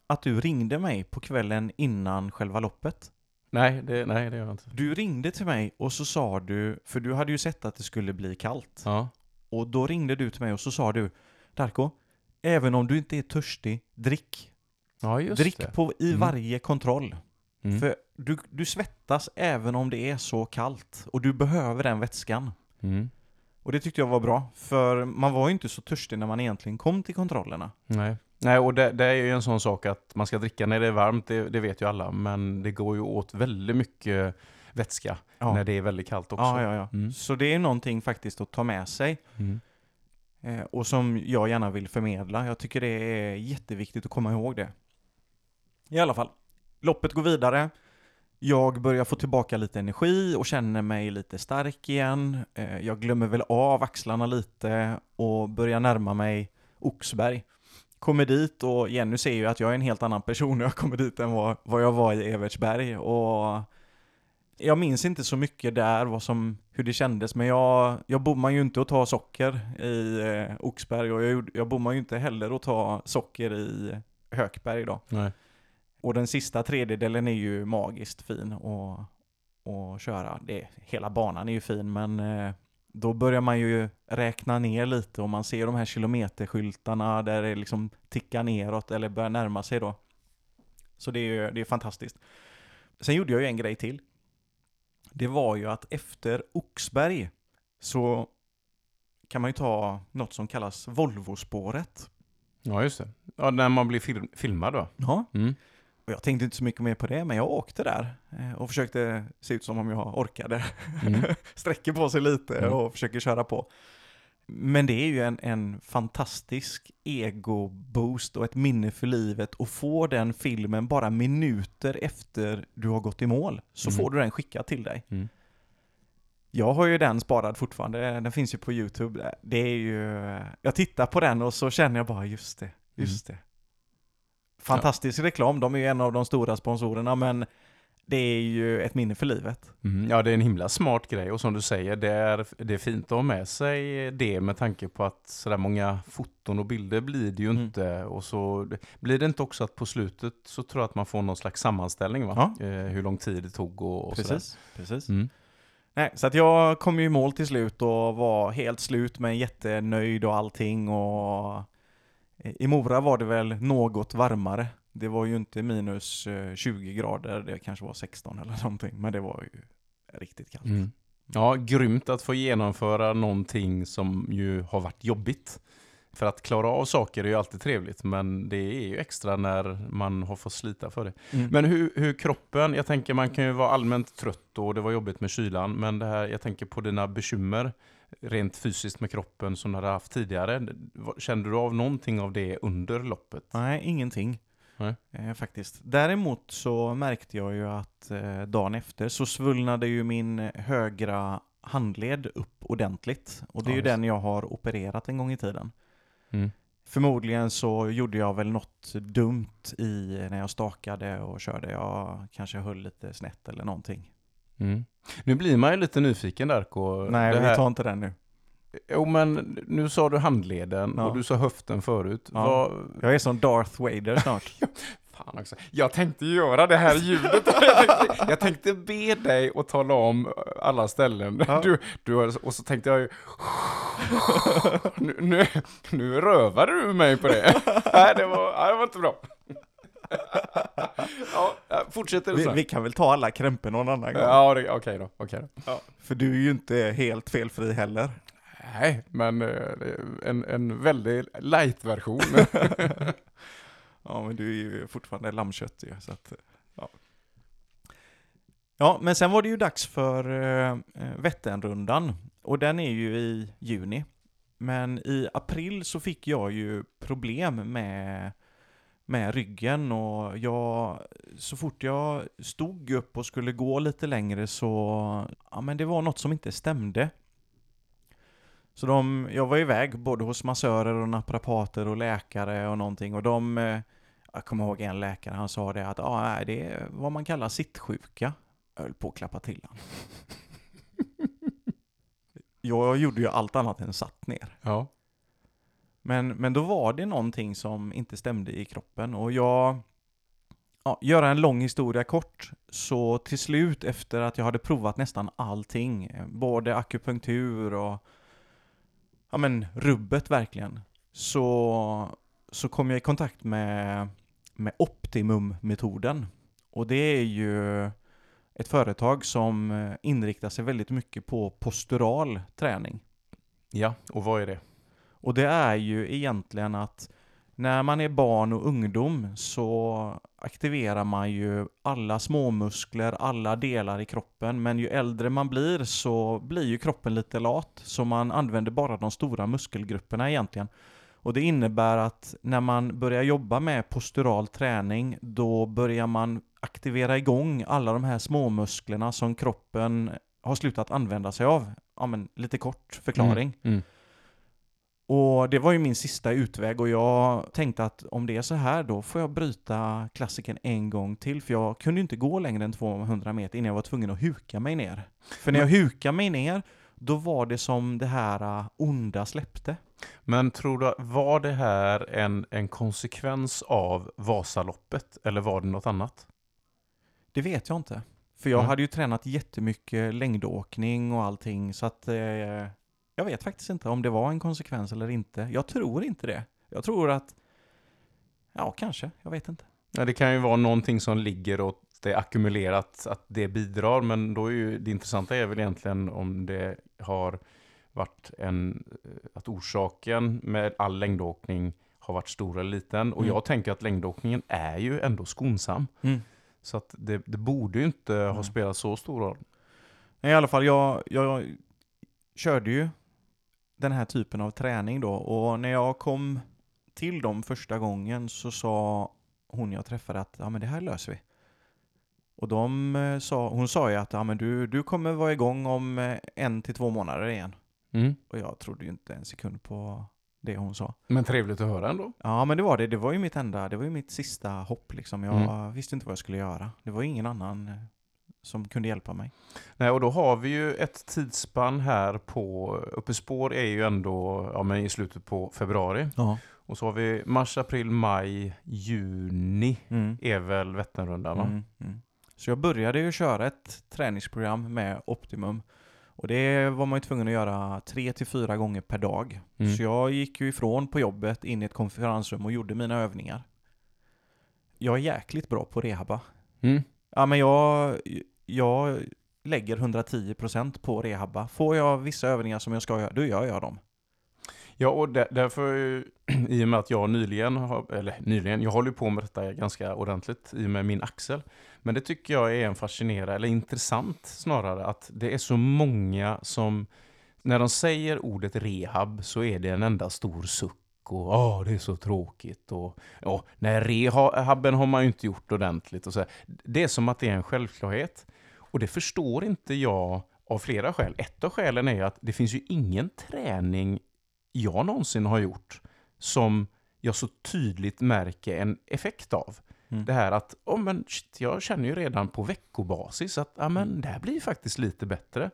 att du ringde mig på kvällen innan själva loppet? Nej, det, nej, det gör jag inte. Du ringde till mig och så sa du, för du hade ju sett att det skulle bli kallt. Ja. Och då ringde du till mig och så sa du, Darko, även om du inte är törstig, drick. Ja, just drick det. på i Mm. varje kontroll. Mm. För du, du svettas även om det är så kallt. Och du behöver den vätskan. Mm. Och det tyckte jag var bra. För man var ju inte så törstig när man egentligen kom till kontrollerna. Nej. Nej, och det, det är ju en sån sak att man ska dricka när det är varmt, det, det vet ju alla. Men det går ju åt väldigt mycket vätska Ja, när det är väldigt kallt också. ja, ja. ja. Mm. Så det är någonting faktiskt att ta med sig. Mm. Eh, och som jag gärna vill förmedla. Jag tycker det är jätteviktigt att komma ihåg det. I alla fall, loppet går vidare. Jag börjar få tillbaka lite energi och känner mig lite stark igen. Eh, jag glömmer väl av axlarna lite och börjar närma mig Oxberg. Kommer dit och Jenny ser ju att jag är en helt annan person när jag kommer dit än vad, vad jag var i Evertsberg. Och jag minns inte så mycket där, vad som, hur det kändes, men jag, jag bommar ju inte att ta socker i eh, Oxberg och jag, jag bommar ju inte heller att ta socker i Hökberg då. Nej. Och den sista tredjedelen är ju magiskt fin att, att köra. Det, hela banan är ju fin, men eh, då börjar man ju räkna ner lite och man ser de här kilometerskyltarna där det liksom tickar neråt eller börjar närma sig då. Så det är ju det är fantastiskt. Sen gjorde jag ju en grej till. Det var ju att efter Oxberg så kan man ju ta något som kallas Volvospåret. Ja, just det. Ja, när man blir film, filmad då. Ja. Mm. Och jag tänkte inte så mycket mer på det, men jag åkte där eh, och försökte se ut som om jag orkade. Mm. Sträcker på sig lite Mm. och försöker köra på. Men det är ju en, en fantastisk ego-boost och ett minne för livet och få den filmen bara minuter efter du har gått i mål. Så Mm. får du den skickad till dig. Mm. Jag har ju den sparad fortfarande, den finns ju på YouTube. Det är ju, jag tittar på den och så känner jag bara just det, just det. Fantastisk reklam, de är ju en av de stora sponsorerna men det är ju ett minne för livet. Mm. Ja, det är en himla smart grej och som du säger, det är, det är fint att ha med sig det med tanke på att sådär många foton och bilder blir det ju Mm. inte. Och så blir det inte också att på slutet så tror jag att man får någon slags sammanställning va? Eh, hur lång tid det tog och, och sådär. Precis, precis. Mm. Nej, så att jag kom ju i mål till slut och var helt slut men jättenöjd och allting och i Mora var det väl något varmare. Det var ju inte minus eh, 20 grader, det kanske var 16 eller någonting, men det var ju riktigt kallt. Mm. Ja, grymt att få genomföra någonting som ju har varit jobbigt. För att klara av saker är ju alltid trevligt, men det är ju extra när man har fått slita för det. Mm. Men hur, hur kroppen, jag tänker man kan ju vara allmänt trött och det var jobbigt med kylan, men det här, jag tänker på dina bekymmer rent fysiskt med kroppen som du hade haft tidigare. Kände du av någonting av det under loppet? Nej, ingenting. Nej. Eh, faktiskt. Däremot så märkte jag ju att eh, dagen efter så svullnade ju min högra handled upp ordentligt. Och det är Ja, ju den jag har opererat en gång i tiden. Mm. Förmodligen så gjorde jag väl något dumt i när jag stakade och körde. Jag kanske höll lite snett eller någonting. Mm. Nu blir man ju lite nyfiken Darko. Nej, vi tar inte den nu. Jo men nu sa du handleden Ja. och du sa höften förut. Ja. Vad, Jag är som Darth Vader snart. Fan också. Jag tänkte göra det här ljudet. jag, tänkte, jag tänkte be dig att tala om alla ställen. Ja. Du, du, och så tänkte jag ju... Nu, nu, nu rövade du mig på det. Nej, det var, det var inte bra. Ja, fortsätter vi, så. vi kan väl ta alla krämpor någon annan gång. Ja, okej då. Okej då. För du är ju inte helt felfri heller. Nej, men eh, en, en väldigt light-version. Ja, men du är ju fortfarande lammkött ju, så att, ja. Ja, men sen var det ju dags för uh, Vätternrundan. Och den är ju i juni. Men i april så fick jag ju problem med, med ryggen och jag, så fort jag stod upp och skulle gå lite längre så, ja men det var något som inte stämde. Så de, jag var iväg både hos massörer och naprapater och läkare och någonting och de, eh, jag kommer ihåg en läkare, han sa det att ah, nej, det är vad man kallar sittsjuka. Jag höll på att klappa till han. jag gjorde ju allt annat än satt ner. ja. Men, men då var det någonting som inte stämde i kroppen och jag... Ja, göra en lång historia kort, så till slut efter att jag hade provat nästan allting, både akupunktur och ja men rubbet verkligen, så, så kom jag i kontakt med, med Optimum-metoden. Och det är ju ett företag som eh, inriktar sig väldigt mycket på postural träning. ja, och vad är det? Och det är ju egentligen att när man är barn och ungdom så aktiverar man ju alla småmuskler, alla delar i kroppen. Men ju äldre man blir så blir ju kroppen lite lat. Så man använder bara de stora muskelgrupperna egentligen. Och det innebär att när man börjar jobba med postural träning då börjar man aktivera igång alla de här småmusklerna som kroppen har slutat använda sig av. Ja men lite kort förklaring. Mm. mm. Och det var ju min sista utväg och jag tänkte att om det är så här då får jag bryta klassiken en gång till för jag kunde inte gå längre än 200 meter innan jag var tvungen att huka mig ner. För när jag hukade mig ner då var det som det här äh, onda släppte. Men tror du, var det här en, en konsekvens av Vasaloppet eller var det något annat? Det vet jag inte. För jag Mm. hade ju tränat jättemycket längdåkning och allting så att eh, jag vet faktiskt inte om det var en konsekvens eller inte. Jag tror inte det. Jag tror att, ja kanske, jag vet inte. Ja, det kan ju vara någonting som ligger och det är ackumulerat att det bidrar, men då är ju det intressanta är väl egentligen om det har varit en, eh, att orsaken med all längdåkning har varit stor eller liten. Och Mm. jag tänker att längdåkningen är ju ändå skonsam. Så att det, det borde ju inte ha Mm. spelat så stor roll. Nej, I alla fall, jag, jag körde ju den här typen av träning då och när jag kom till dem första gången så sa hon jag träffade att ja men det här löser vi. Och de eh, sa, hon sa ju att ja men du, du kommer vara igång om eh, en till två månader igen. Mm. Och jag trodde ju inte en sekund på det hon sa. Men trevligt att höra ändå. Ja men det var det, det var ju mitt enda, det var ju mitt sista hopp liksom. Jag Mm. visste inte vad jag skulle göra. Det var ju ingen annan eh, som kunde hjälpa mig. Nej, och då har vi ju ett tidsspann här på, uppe spår är ju ändå ja, men i slutet på februari. Ja. Och så har vi mars, april, maj, juni Mm. är väl Vätternrundan va? Mm, mm. Så jag började ju köra ett träningsprogram med Optimum. Och det var man ju tvungen att göra tre till fyra gånger per dag. Mm. Så jag gick ju ifrån på jobbet in i ett konferensrum och gjorde mina övningar. Jag är jäkligt bra på rehabba. Mm. Ja men jag, jag lägger 110% på rehabba. Får jag vissa övningar som jag ska göra, då gör jag dem. Ja, och där, därför, i och med att jag nyligen, har, eller nyligen, jag håller på med detta ganska ordentligt i och med min axel. Men det tycker jag är en fascinerande, eller intressant snarare, att det är så många som, när de säger ordet rehab så är det en enda stor suck och åh, det är så tråkigt och åh, nej, rehaben har man ju inte gjort ordentligt och så. Det är som att det är en självklarhet. Och det förstår inte jag av flera skäl. Ett av skälen är att det finns ju ingen träning jag någonsin har gjort som jag så tydligt märker en effekt av. Mm. Det här att, oh, men shit, jag känner ju redan på veckobasis att ah, men, det här blir faktiskt lite bättre.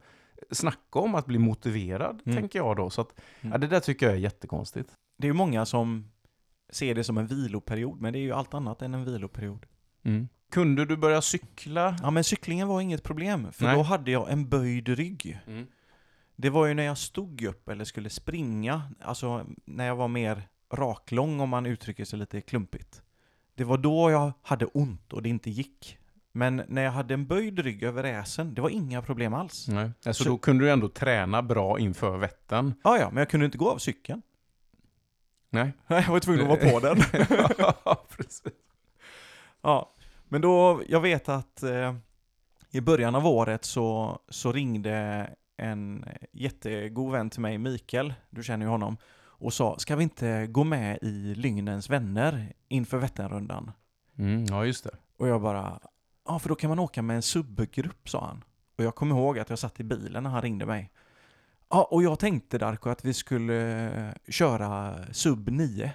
Snacka om att bli motiverad, mm. tänker jag då. Så att, mm. ja, det där tycker jag är jättekonstigt. Det är ju många som ser det som en viloperiod, men det är ju allt annat än en viloperiod. Mm. Kunde du börja cykla? Ja, men cyklingen var inget problem, för Nej. då hade jag en böjd rygg. Mm. Det var ju när jag stod upp eller skulle springa, alltså när jag var mer raklång om man uttrycker sig lite klumpigt. Det var då jag hade ont och det inte gick. Men när jag hade en böjd rygg över äsen, det var inga problem alls. Nej. Alltså Så, då kunde du ändå träna bra inför vätten? Ja, ja, men jag kunde inte gå av cykeln. Nej. Nej, jag var tvungen att vara på den. ja, precis. Ja, men då, jag vet att eh, i början av året så, så ringde en jättegod vän till mig, Mikael, du känner ju honom, och sa ska vi inte gå med i Lygnens vänner inför Vätternrundan? Mm, ja, just det. Och jag bara, ja för då kan man åka med en subgrupp, sa han. Och jag kommer ihåg att jag satt i bilen när han ringde mig. Ja, och jag tänkte Darko att vi skulle eh, köra sub 9.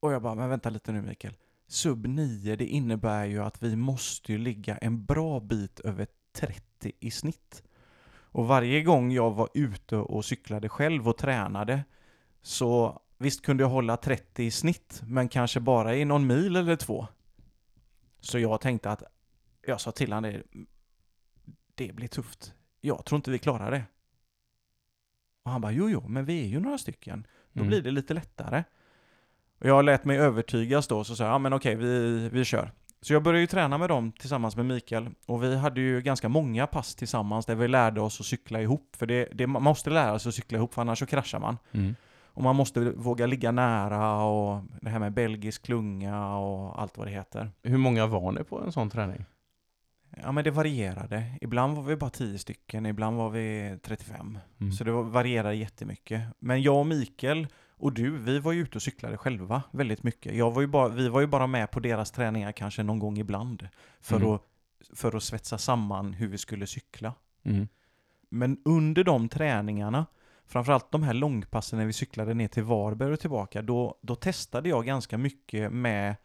Och jag bara, men vänta lite nu Mikael. Sub 9, det innebär ju att vi måste ju ligga en bra bit över 30 i snitt. Och varje gång jag var ute och cyklade själv och tränade så visst kunde jag hålla 30 i snitt, men kanske bara i någon mil eller två. Så jag tänkte att, jag sa till honom det, det blir tufft. Jag tror inte vi klarar det. Och han bara, jo, jo, men vi är ju några stycken. Då mm. blir det lite lättare. Och jag lät mig övertygas då, så sa jag, ja men okej, vi, vi kör. Så jag började ju träna med dem tillsammans med Mikael och vi hade ju ganska många pass tillsammans där vi lärde oss att cykla ihop. För det, det, man måste lära sig att cykla ihop för annars så kraschar man. Mm. Och man måste våga ligga nära och det här med belgisk klunga och allt vad det heter. Hur många var ni på en sån träning? Ja men det varierade. Ibland var vi bara 10 stycken, ibland var vi 35. Mm. Så det varierade jättemycket. Men jag och Mikael och du, vi var ju ute och cyklade själva väldigt mycket. Jag var ju bara, vi var ju bara med på deras träningar kanske någon gång ibland. För, mm. att, för att svetsa samman hur vi skulle cykla. Mm. Men under de träningarna, framförallt de här långpassen när vi cyklade ner till Varberg och tillbaka, då, då testade jag ganska mycket med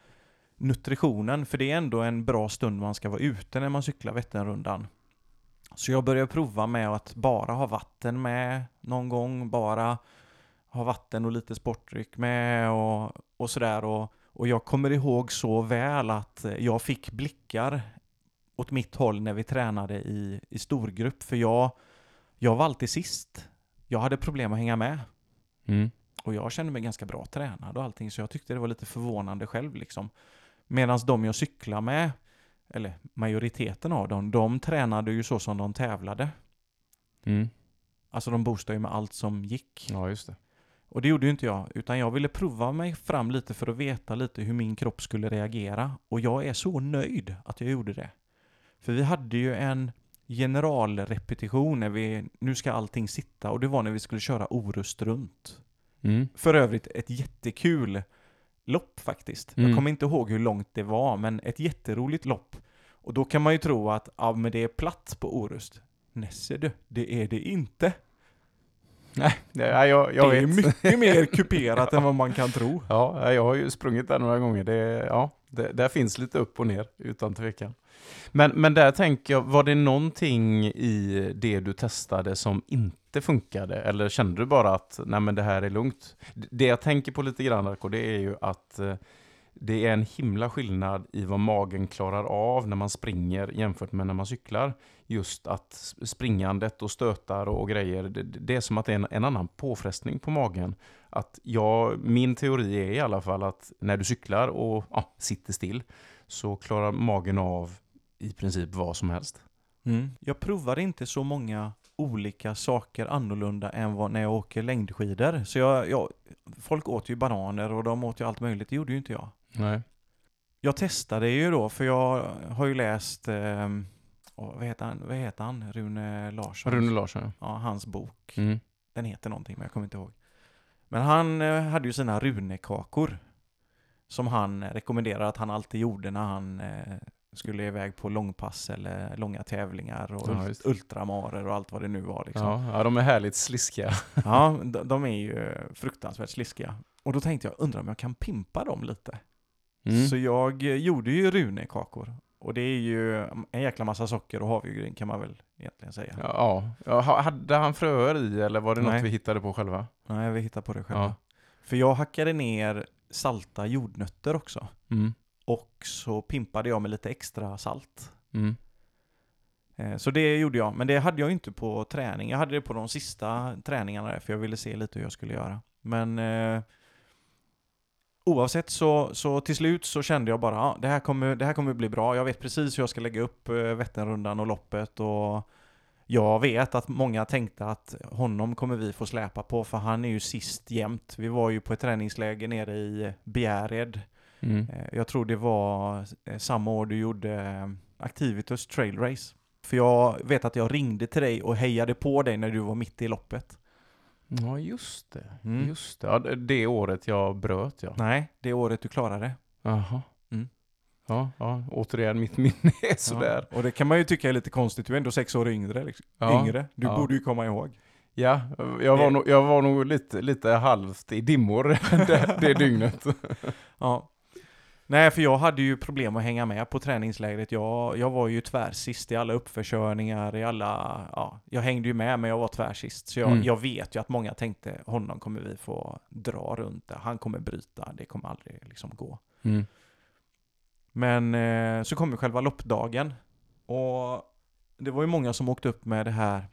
nutritionen, för det är ändå en bra stund man ska vara ute när man cyklar Vätternrundan. Så jag började prova med att bara ha vatten med någon gång, bara ha vatten och lite sportdryck med och, och sådär. Och, och jag kommer ihåg så väl att jag fick blickar åt mitt håll när vi tränade i, i storgrupp, för jag, jag var alltid sist. Jag hade problem att hänga med. Mm. Och jag kände mig ganska bra tränad och allting, så jag tyckte det var lite förvånande själv liksom. Medan de jag cyklar med, eller majoriteten av dem, de tränade ju så som de tävlade. Mm. Alltså de boostade ju med allt som gick. Ja, just det. Och det gjorde ju inte jag, utan jag ville prova mig fram lite för att veta lite hur min kropp skulle reagera. Och jag är så nöjd att jag gjorde det. För vi hade ju en generalrepetition när vi, nu ska allting sitta, och det var när vi skulle köra Orust runt. Mm. För övrigt ett jättekul lopp faktiskt. Mm. Jag kommer inte ihåg hur långt det var, men ett jätteroligt lopp. Och då kan man ju tro att, ja men det är platt på Orust. Nesse du, det är det inte. Nej, jag, jag, jag det är mycket mer kuperat än vad man kan tro. Ja, jag har ju sprungit där några gånger. Det, ja, det, där finns lite upp och ner, utan tvekan. Men, men där tänker jag, var det någonting i det du testade som inte funkade? Eller kände du bara att nej men det här är lugnt? Det jag tänker på lite grann, Arko, det är ju att eh, det är en himla skillnad i vad magen klarar av när man springer jämfört med när man cyklar. Just att springandet och stötar och, grejer, det, det, är som att det är en, en, annan påfrestning på magen. Att jag, min teori är i alla fall att när du cyklar och ja, sitter still så klarar magen av i princip vad som helst. Mm. Jag provade inte så många olika saker annorlunda än vad när jag åker längdskidor. Så jag, jag, folk åt ju bananer och de åt ju allt möjligt, det gjorde ju inte jag. Nej. Jag testade ju då, för jag har ju läst, eh, vad, heter han, vad heter han? Rune Larsson? Rune Larsson, ja. Ja, hans bok. Mm. Den heter någonting, men jag kommer inte ihåg. Men han eh, hade ju sina runekakor. Som han rekommenderar att han alltid gjorde när han eh, skulle iväg på långpass eller långa tävlingar och Ja, ultramarer och allt vad det nu var liksom. Ja, ja, de är härligt sliskiga. Ja, de, de är ju fruktansvärt sliskiga. Och då tänkte jag, undrar om jag kan pimpa dem lite? Mm. Så jag eh, gjorde ju runekakor. Och det är ju en jäkla massa socker och havregryn kan man väl egentligen säga. Ja, ja. Ha- Hade han fröer i eller var det Nej. något vi hittade på själva? Nej, vi hittar på det själva. Ja. För jag hackade ner salta jordnötter också. Mm. Och så pimpade jag med lite extra salt. Mm. Eh, Så det gjorde jag, men det hade jag inte på träning. Jag hade det på de sista träningarna där, för jag ville se lite hur jag skulle göra. Men eh, oavsett så, så till slut så kände jag bara, ja, det, här kommer, det här kommer bli bra. Jag vet precis hur jag ska lägga upp eh, Vätternrundan och loppet och jag vet att många tänkte att honom kommer vi få släpa på, för han är ju sist jämt. Vi var ju på ett träningsläger nere i Bjärred. Mm. Eh, Jag tror det var eh, samma år du gjorde Activitus Trail Race. För jag vet att jag ringde till dig och hejade på dig när du var mitt i loppet. Ja, just det. Mm. Just det. Ja, det- det året jag bröt, ja. Nej, det året du klarade. Jaha. Mm. Ja, ja, återigen, mitt minne är sådär. Ja. Och det kan man ju tycka är lite konstigt, du är ändå sex år yngre. Liksom. Ja. yngre. Du Ja. borde ju komma ihåg. Ja, jag var, Det- nog, jag var nog lite, lite halvt i dimmor det, det dygnet. Ja. Nej, för jag hade ju problem att hänga med på träningslägret. Jag, jag var ju tvärsist i alla uppförkörningar, i alla... Ja, jag hängde ju med, men jag var tvärsist. Så jag, Mm. jag vet ju att många tänkte, honom kommer vi få dra runt. Han kommer bryta, det kommer aldrig liksom gå. Mm. Men eh, så kom ju själva loppdagen. Och det var ju många som åkte upp med det här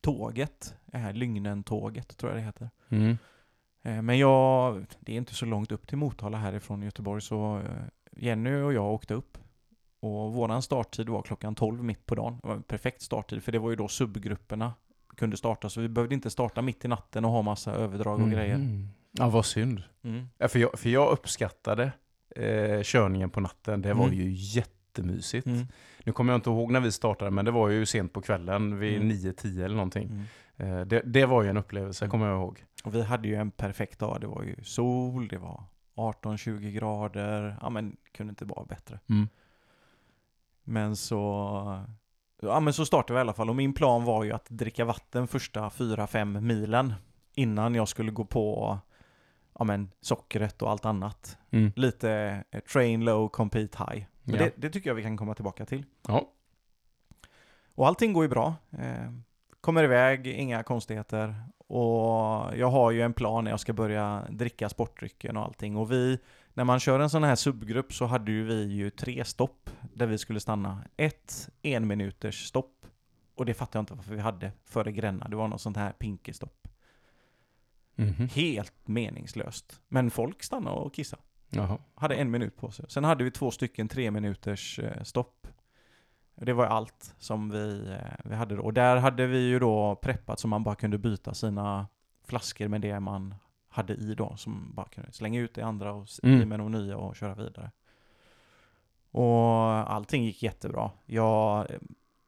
tåget. Det här Lygnen-tåget, tror jag det heter. Mm. Eh, Men jag, det är inte så långt upp till Motala härifrån Göteborg så eh, Jenny och jag åkte upp. Och våran starttid var klockan 12 mitt på dagen. Det var en perfekt starttid för det var ju då subgrupperna kunde starta så vi behövde inte starta mitt i natten och ha massa överdrag och grejer. Mhm. Ja, vad synd. Mm. Ja, för, jag, för jag uppskattade eh, körningen på natten. Det var Mm. ju jättemysigt. Mm. Nu kommer jag inte ihåg när vi startade, men det var ju sent på kvällen vid Mm. 9-10 eller någonting. Eh, det, det var ju en upplevelse, Mm. kommer jag ihåg. Och vi hade ju en perfekt dag. Det var ju sol, det var 18-20 grader. Ja men kunde inte vara bättre. Mm. Men så, ja men så startade vi i alla fall och min plan var ju att dricka vatten första 4-5 milen innan jag skulle gå på ja men sockret och allt annat. Mm. Lite eh, train low, compete high. Men Ja. det, det tycker jag vi kan komma tillbaka till. Ja. Och allting går ju bra. Kommer iväg, inga konstigheter. Och jag har ju en plan när jag ska börja dricka sportdrycken och allting. Och vi, när man kör en sån här subgrupp så hade ju vi ju tre stopp där vi skulle stanna. Ett en minuters stopp. Och det fattar jag inte varför vi hade före Gränna. Det var något sånt här pinkestopp. Mhm. Helt meningslöst. Men folk stannade och kissade. Jaha. Hade en minut på sig. Sen hade vi två stycken tre minuters eh, stopp. Det var allt som vi, eh, vi hade då. Och där hade vi ju då preppat så man bara kunde byta sina flaskor med det man hade i då. Som bara kunde slänga ut det andra och Mm. i med de nya och köra vidare. Och allting gick jättebra. Jag,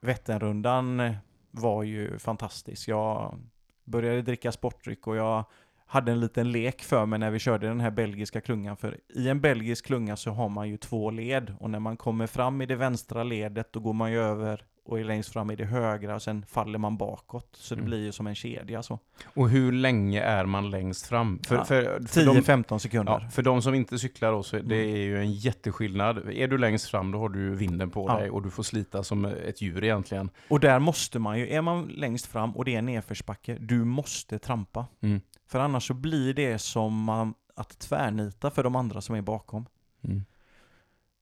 Vätternrundan var ju fantastisk. Jag började dricka sportdryck och jag hade en liten lek för mig när vi körde den här belgiska klungan. För i en belgisk klunga så har man ju två led. Och när man kommer fram i det vänstra ledet då går man ju över och är längst fram i det högra och sen faller man bakåt. Så det Mm. blir ju som en kedja så. Och hur länge är man längst fram? För, Ja, för, för, de, 10-15 sekunder. ja, för de som inte cyklar då, så det Mm. är ju en jätteskillnad. Är du längst fram, då har du vinden på Ja. dig och du får slita som ett djur egentligen. Och där måste man ju, är man längst fram och det är nedförsbacke, du måste trampa. Mm. För annars så blir det som att tvärnita för de andra som är bakom. Mm.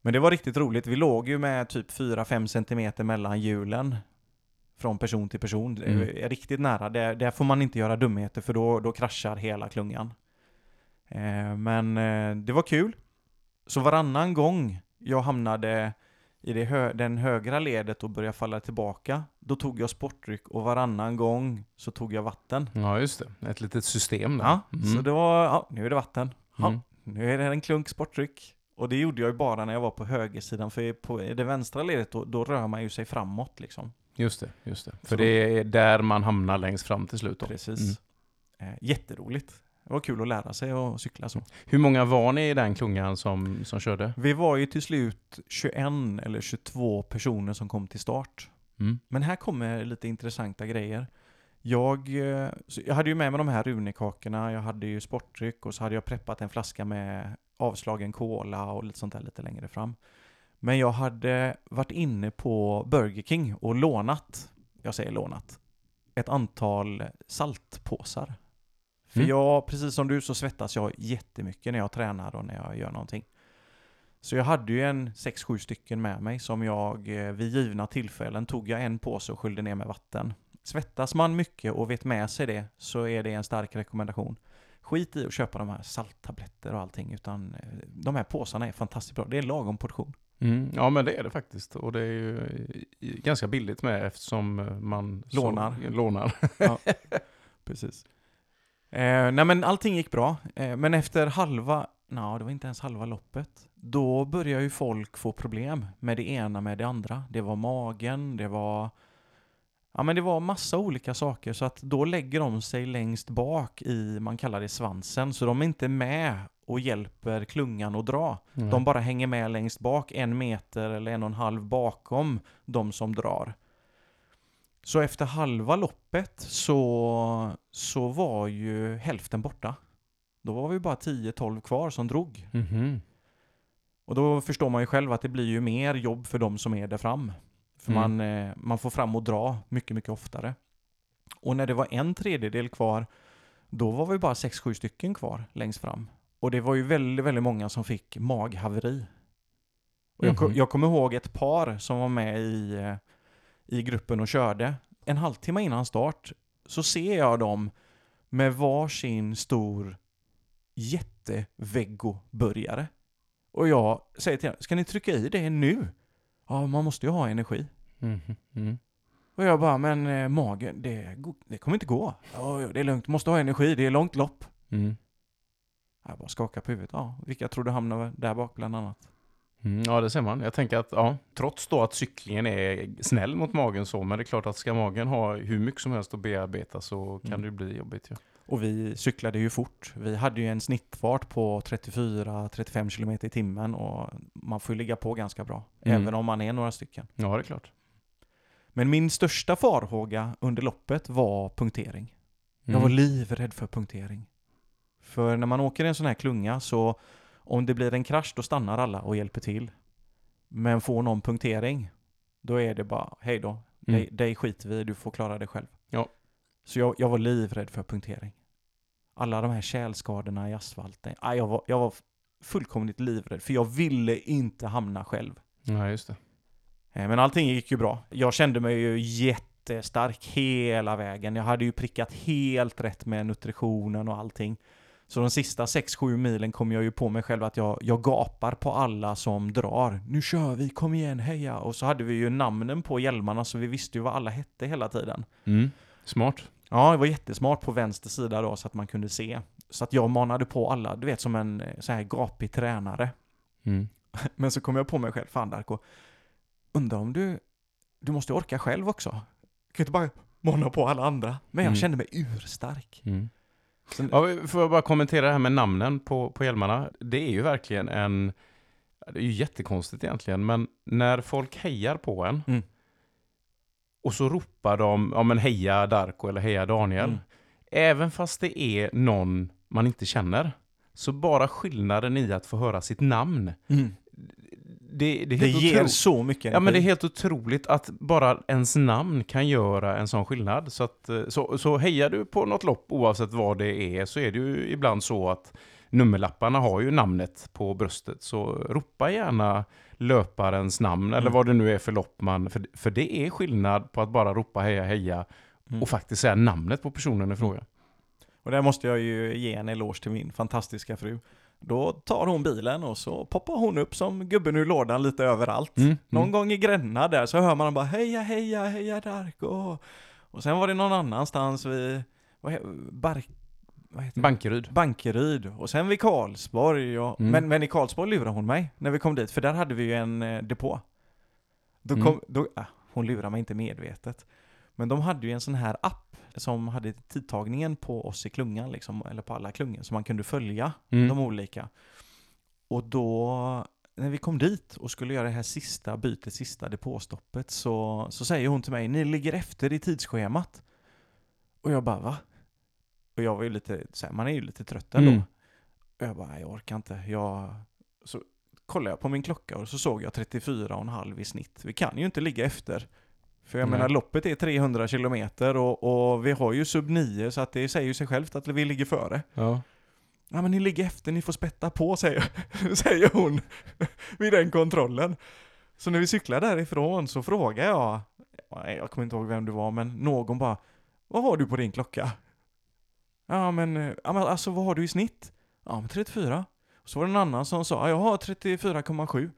Men det var riktigt roligt. Vi låg ju med typ 4-5 centimeter mellan hjulen. Från person till person. Mm. är Riktigt nära. Där, där får man inte göra dumheter för då, då kraschar hela klungan. Eh, men eh, det var kul. Så varannan gång jag hamnade i det hö den högra ledet och började falla tillbaka, då tog jag sportdryck och varannan gång så tog jag vatten. Ja, just det. Ett litet system där. Ja, Mm. så det var, ja, nu är det vatten. Ja, Mm. nu är det en klunk sportdryck. Och det gjorde jag ju bara när jag var på högersidan, för på det vänstra ledet då, då rör man ju sig framåt liksom. Just det, just det. För Så- det är där man hamnar längst fram till slut då. Precis. Mm. Eh, jätteroligt. Det var kul att lära sig att cykla så. Hur många var ni i den klungan som, som körde? Vi var ju till slut 21 eller 22 personer som kom till start. Mm. Men här kommer lite intressanta grejer. Jag, eh, jag hade ju med mig de här runekakorna, jag hade ju sportdryck och så hade jag preppat en flaska med avslagen cola och lite sånt där lite längre fram. Men jag hade varit inne på Burger King och lånat, jag säger lånat, ett antal saltpåsar. För Mm. jag, precis som du, så svettas jag jättemycket när jag tränar och när jag gör någonting. Så jag hade ju en 6-7 stycken med mig som jag eh, vid givna tillfällen tog jag en påse och skyllde ner med vatten. Svettas man mycket och vet med sig det så är det en stark rekommendation. Skit i att köpa de här salttabletter och allting utan eh, de här påsarna är fantastiskt bra. Det är en lagom portion. Mm. Ja, men det är det faktiskt. Och det är ju eh, ganska billigt med eftersom man så- Lånar. lånar. Precis. Eh, nej men allting gick bra, eh, men efter halva, nej det var inte ens halva loppet, då började ju folk få problem med det ena med det andra. Det var magen, det var, ja men det var massa olika saker, så att då lägger de sig längst bak i, man kallar det svansen, så de är inte med och hjälper klungan att dra. De bara hänger med längst bak, en meter eller en och en halv bakom de som drar. Så efter halva loppet så, så var ju hälften borta. Då var vi bara 10-12 kvar som drog. Mhm. Och då förstår man ju själv att det blir ju mer jobb för de som är där fram. För Mm. man, eh, man får fram och dra mycket, mycket oftare. Och när det var en tredjedel kvar, då var vi bara 6-7 stycken kvar längst fram. Och det var ju väldigt, väldigt många som fick maghaveri. Och jag, ko- Mhm. jag kommer ihåg ett par som var med i, eh, i gruppen och körde. En halvtimme innan start så ser jag dem med varsin stor jätteveggoburgare. Och jag säger till dem, ska ni trycka i det nu? Ja, man måste ju ha energi. Mhm. Mm. Och jag bara, men eh, magen, det, det kommer inte gå. Ja, det är lugnt, måste ha energi, det är långt lopp. Mm. Jag bara skakar på huvudet. Ja, vilka tror du hamnar där bak bland annat? Mm, ja, det ser man. Jag tänker att, ja, trots då att cyklingen är snäll mot magen så, men det är klart att ska magen ha hur mycket som helst att bearbeta så kan Mm. det bli jobbigt. Ja. Och vi cyklade ju fort. Vi hade ju en snittfart på 34-35 km i timmen och man får ju ligga på ganska bra. Mm. Även om man är några stycken. ja, det är klart. Men min största farhåga under loppet var punktering. Jag Mm. var livrädd för punktering. För när man åker i en sån här klunga så om det blir en krasch då stannar alla och hjälper till. Men får någon punktering då är det bara hej då. Mm. Dig, dig skiter vi du får klara det själv. Ja. Så jag, jag var livrädd för punktering. Alla de här kärlskadorna i asfalten. Ah, jag, var, jag var fullkomligt livrädd för jag ville inte hamna själv. Ja, just det. Eh, Men allting gick ju bra. Jag kände mig ju jättestark hela vägen. Jag hade ju prickat helt rätt med nutritionen och allting. Så de sista 6-7 milen kom jag ju på mig själv att jag, jag gapar på alla som drar. Nu kör vi, kom igen, heja! Och så hade vi ju namnen på hjälmarna så vi visste ju vad alla hette hela tiden. Mm. Smart. Ja, det var jättesmart på vänster sida då så att man kunde se. Så att jag manade på alla, du vet som en eh, så här gapig tränare. Mm. Men så kom jag på mig själv, fan Darko, undrar om du, du måste orka själv också. Du kan inte bara mana på alla andra. Men jag Mm. kände mig urstark. Mm. Sen, Ja, får jag bara kommentera det här med namnen på, på hjälmarna. Det är ju verkligen en... Det är ju jättekonstigt egentligen, men när folk hejar på en Mm. och så ropar de ja, men heja Darko eller heja Daniel. Mm. Även fast det är någon man inte känner, så bara skillnaden i att få höra sitt namn. Mm. Det, det, är Det ger otro- så mycket Ja, men det är energi. helt otroligt att bara ens namn kan göra en sån skillnad. Så, att, eh, så, så hejar du på något lopp, oavsett vad det är, så är det ju ibland så att nummerlapparna har ju namnet på bröstet. Så ropa gärna löparens namn, eller Mm. vad det nu är för lopp man... För, för det är skillnad på att bara ropa heja heja Mm. och faktiskt säga namnet på personen i fråga. Och där måste jag ju ge en eloge till min fantastiska fru. Då tar hon bilen och så poppar hon upp som gubben ur lådan lite överallt. Mm. Någon Mm. gång i Gränna där så hör man bara heja, heja, heja Darko. Och sen var det någon annanstans vid, vad he- Bark, vad heter det? Bankeryd. Bankeryd och sen vid Karlsborg. Och, Mm. men, men i Karlsborg lurade hon mig när vi kom dit, för där hade vi ju en eh, depå. Då Mm. kom, då, ah, hon lurade mig inte medvetet. Men de hade ju en sån här app som hade tidtagningen på oss i klungan, liksom, eller på alla klungor, så man kunde följa Mm. de olika. Och då, när vi kom dit och skulle göra det här sista bytet, sista depåstoppet, så, så säger hon till mig, ni ligger efter i tidsschemat. Och jag bara, va? Och jag var ju lite, så här, man är ju lite trött ändå. Mm. Och jag bara, "Nej, jag orkar inte. Jag... Så kollade jag på min klocka och så såg jag 34,5 i snitt. Vi kan ju inte ligga efter. För jag Nej. menar, loppet är 300 kilometer och, och vi har ju sub 9 så att det säger ju sig självt att vi ligger före. Ja. Ja men ni ligger efter, ni får spätta på säger, säger hon vid den kontrollen. Så när vi cyklar därifrån så frågar jag, jag kommer inte ihåg vem det var, men någon bara Vad har du på din klocka? Ja men, ja, men alltså vad har du i snitt? Ja men 34. Och så var det en annan som sa, "Ja, jag har 34,7.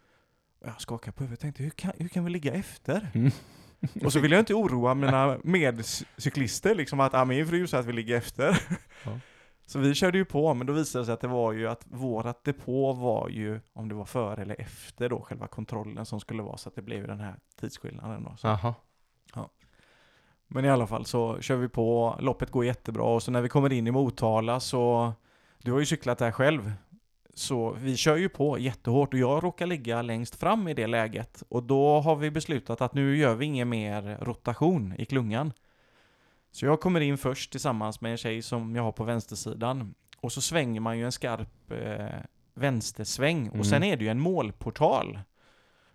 Och Jag skakade på huvudet och tänkte, hur kan, hur kan vi ligga efter? Mm. Och så vill jag inte oroa mina medcyklister liksom att, ja min fru sa att vi ligger efter. Ja. Så vi körde ju på, men då visade det sig att det var ju att vårat depå var ju, om det var före eller efter då, själva kontrollen som skulle vara, så att det blev den här tidsskillnaden då. Så. Aha. Men i alla fall så kör vi på, loppet går jättebra och så när vi kommer in i Motala så, du har ju cyklat där själv, så vi kör ju på jättehårt och jag råkar ligga längst fram i det läget och då har vi beslutat att nu gör vi ingen mer rotation i klungan. Så jag kommer in först tillsammans med en tjej som jag har på vänstersidan och så svänger man ju en skarp eh, vänstersväng Mm. och sen är det ju en målportal.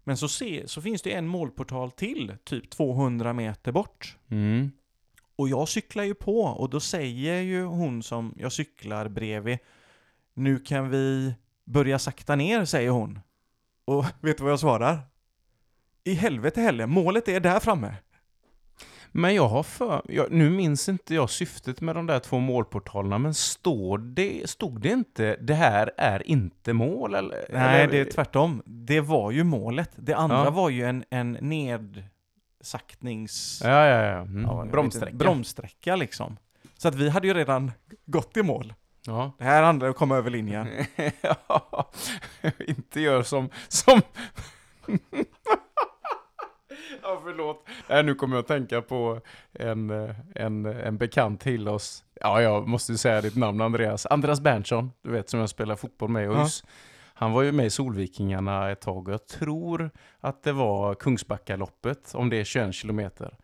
Men så, se, så finns det en målportal till, typ 200 meter bort. Mm. Och jag cyklar ju på och då säger ju hon som jag cyklar bredvid Nu kan vi börja sakta ner, säger hon. Och vet du vad jag svarar? I helvete heller, målet är där framme. Men jag har för... Jag, nu minns inte jag syftet med de där två målportalerna, men står det, stod det inte det här är inte mål? Eller, Nej, eller, det är tvärtom. Det var ju målet. Det andra Ja. var ju en, en nedsaktnings... Ja, ja, ja. Mm. ja, Bromssträcka. Bromssträcka liksom. Så att vi hade ju redan gått i mål. Ja. Det här handlar om att komma över linjen. ja, inte gör som... som... ja, förlåt. Nej, nu kommer jag att tänka på en, en, en bekant till oss. Ja, jag måste ju säga ditt namn Andreas. Andreas Berntsson, du vet som jag spelar fotboll med i Ja. Han var ju med i Solvikingarna ett tag och jag tror att det var Kungsbackaloppet, om det är 21 kilometer.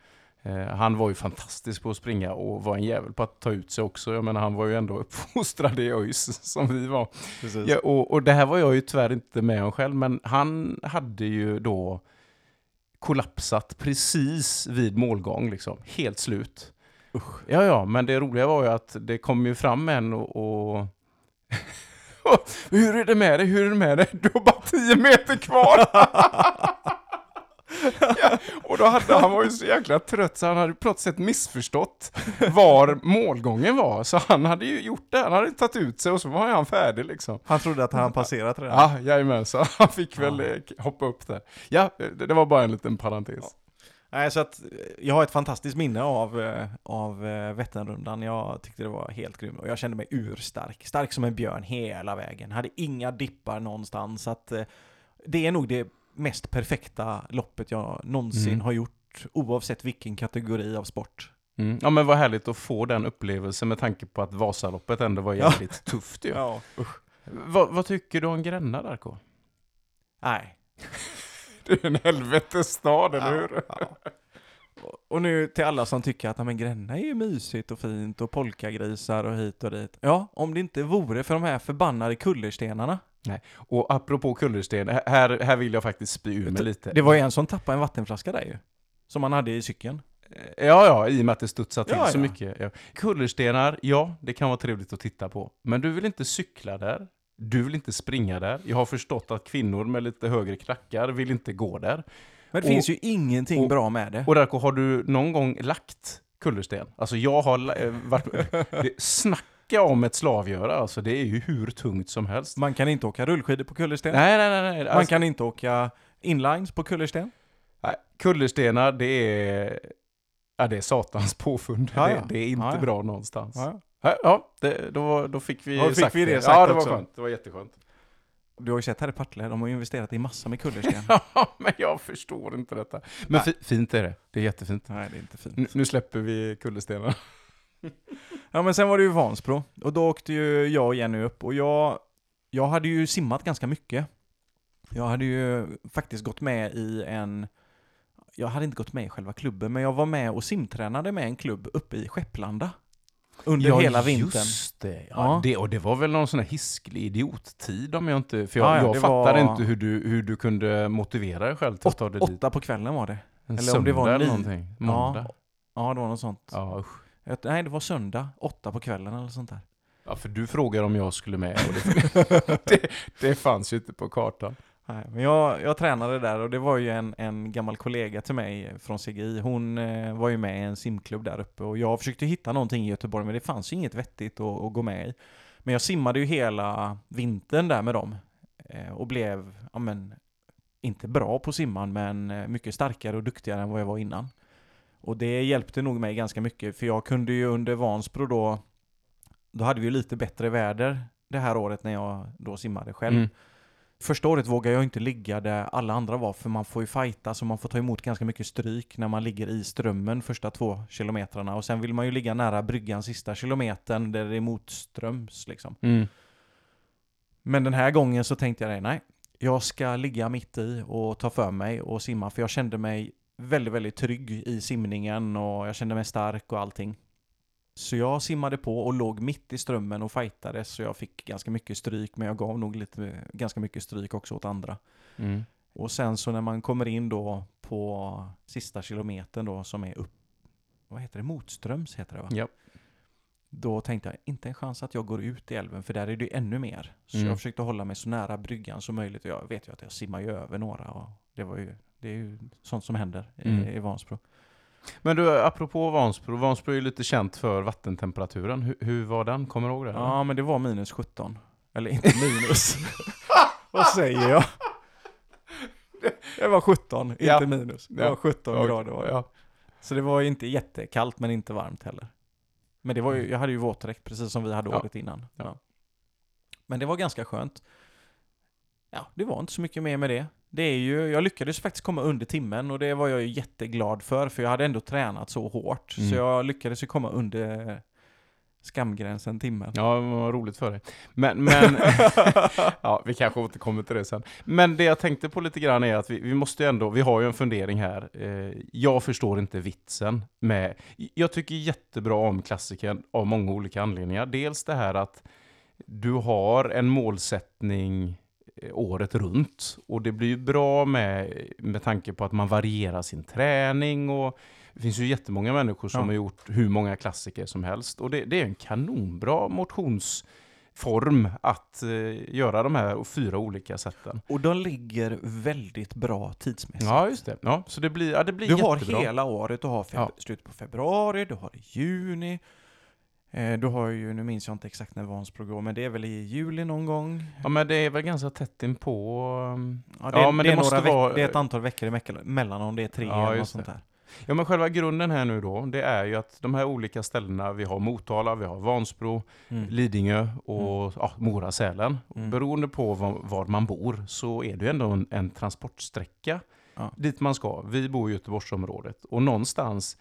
Eh, han var ju fantastisk på att springa och var en jävel på att ta ut sig också. Jag menar, han var ju ändå uppfostrad i ÖIS som vi var. Ja, och, och det här var jag ju tyvärr inte med om själv, men han hade ju då kollapsat precis vid målgång, liksom. Helt slut. Usch. Ja, ja, men det roliga var ju att det kom ju fram en och... och Hur är det med dig? Hur är det med dig? Du har bara 10 meter kvar! ja, och då hade han var ju så jäkla trött så han hade på något sätt missförstått var målgången var. Så han hade ju gjort det, han hade tagit ut sig och så var han färdig liksom. Han trodde att han passerat redan. Ja, jajamän, så han fick väl eh, hoppa upp där. Ja, det, var bara en liten parentes. Nej, så att eh, jag har ett fantastiskt minne av, eh, av Vätternrundan. Jag tyckte det var helt grymt och jag kände mig urstark. Stark som en björn hela vägen. Hade inga dippar någonstans. Så att, det är nog det mest perfekta loppet jag någonsin Mm. har gjort. Oavsett vilken kategori av sport. Mm. Ja, men vad härligt att få den upplevelsen med tanke på att Vasaloppet ändå var Ja. jävligt tufft ju. Ja, usch. Vad, tycker du om Gränna, Darko? Nej. Det är en helvetesstad, eller hur? Ja, ja. Och- nu till alla som tycker att "Ja, men Gränna är ju mysigt och fint och polkagrisar och hit och dit. Ja, om det inte vore för de här förbannade kullerstenarna. Och apropå kullersten, här, här vill jag faktiskt spy ur mig lite. Det var ju en som tappade en vattenflaska där ju. Som han hade i cykeln. Ja, ja, i och med att det studsar till Ja, så ja. mycket. Ja. Kullerstenar, ja, det kan vara trevligt att titta på. Men du vill inte cykla där. Du vill inte springa där. Jag har förstått att kvinnor med lite högre klackar vill inte gå där. Men det Och- finns ju ingenting och- bra med det. Och Darko, har du någon gång lagt kullersten? Alltså jag har eh, varit... Det, snacka snacka om ett slavgöra, alltså det är ju hur tungt som helst. Man kan inte åka rullskidor på kullersten. Nej, nej, nej. nej. Man Alltså, kan inte åka inlines på kullersten. nej. Kullerstenar, det är, ja, det är satans påfund. Ja, ja. Det, det är inte bra någonstans. Ja. Det, då, då fick vi Ja, fick sagt vi det sagt ja, det var också. skönt. Det var jätteskönt. Du har ju sett här i Partille, de har ju investerat i massor med kullersten. Ja, men jag förstår inte detta. Men fi, fint är det. Det är jättefint. Nej, det är inte fint. Nu, nu släpper vi kullerstenar. Ja men sen var det ju Vansbro, och då åkte ju jag och Jenny upp, och jag, jag hade ju simmat ganska mycket. Jag hade ju faktiskt gått med i en, jag hade inte gått med i själva klubben, men jag var med och simtränade med en klubb uppe i Skepplanda. Under hela vintern. just det. Ja, Ja. det. Och det var väl någon sån här hisklig idiottid om jag inte... För jag, Ja, ja, jag fattar var- inte hur du, hur du kunde motivera dig själv till att ta dig dit. Åtta på kvällen var det. En eller om det var söndag eller någonting. Måndag. Ja. Ja, det var något sånt. Ja, usch. Nej, det var söndag, åtta på kvällen eller sånt där. ja, för du frågade om jag skulle med och det, det, det fanns ju inte på kartan. Nej, men jag, jag tränade där och det var ju en, en gammal kollega till mig från CGI. Hon eh, var ju med i en simklubb där uppe och jag försökte hitta någonting i Göteborg men det fanns ju inget vettigt att, att gå med i. Men jag simmade ju hela vintern där med dem eh, och blev, ja men, inte bra på simman men eh, mycket starkare och duktigare än vad jag var innan. Och det hjälpte nog mig ganska mycket för jag kunde ju under Vansbro då, då hade vi ju lite bättre väder det här året när jag då simmade själv. Mm. Första året vågar jag inte ligga där alla andra var, för man får ju fighta så man får ta emot ganska mycket stryk när man ligger i strömmen första två kilometrarna. Och sen vill man ju ligga nära bryggan sista kilometern där det är motströms liksom. Mm. Men den här gången så tänkte jag, nej, jag ska ligga mitt i och ta för mig och simma, för jag kände mig väldigt, väldigt trygg i simningen och jag kände mig stark och allting. Så jag simmade på och låg mitt i strömmen och fightades så jag fick ganska mycket stryk, men jag gav nog lite, ganska mycket stryk också åt andra. Mm. Och sen så när man kommer in då på sista kilometern då som är upp, vad heter det, motströms heter det va? Ja. Då tänkte jag, inte en chans att jag går ut i älven för där är det ännu mer. Så Mm. jag försökte hålla mig så nära bryggan som möjligt och jag vet ju att jag simmar ju över några och det var ju, det är ju sånt som händer i, Mm. i Vansbro. Men du, apropå Vansbro. Vansbro är ju lite känt för vattentemperaturen. Hur, hur var den? Kommer du ihåg det? Ja men det var minus 17. Eller inte minus. vad säger jag? Det var 17, inte Ja. minus. Det Ja. var 17 Ja, grader var det. ja. Så det var ju inte jättekallt men inte varmt heller. Men det var ju, jag hade ju våtdräkt precis som vi hade året innan. Men det var ganska skönt. Ja, det var inte så mycket mer med det. Det är ju, jag lyckades faktiskt komma under timmen och det var jag ju jätteglad för för jag hade ändå tränat så hårt. Mm. Så jag lyckades ju komma under skamgränsen timmen. Ja, var roligt för dig. Men, men ja, vi kanske återkommer till det sen. Men det jag tänkte på lite grann är att vi, vi måste ju ändå, vi har ju en fundering här. Eh, jag förstår inte vitsen med, jag tycker jättebra om klassiken av många olika anledningar. Dels det här att du har en målsättning året runt och det blir ju bra med, med tanke på att man varierar sin träning och det finns ju jättemånga människor som Ja. har gjort hur många klassiker som helst. Och det, det är en kanonbra motionsform att eh, göra de här fyra olika sätten. Och de ligger väldigt bra tidsmässigt. Ja, just det. Ja, så det blir, ja, det blir Du har jättebra. hela året, du har feb- Ja. slutet på februari, du har juni. Eh, du har ju, nu minns jag inte exakt när Vansbro går, men det är väl i juli någon gång. Ja, men det är väl ganska tätt inpå. um, Ja, det, Ja, men det, det måste vara- det är ett antal veckor emellan, mellan om det är tre Ja, eller något sånt där. Ja, men själva grunden här nu då, det är ju att de här olika ställena, vi har Motala, vi har Vansbro, Mm. Lidingö och ja, Mora, Sälen. Mm. Beroende på var, var man bor så är det ju ändå en, en transportsträcka Ja. dit man ska. Vi bor i Göteborgsområdet och någonstans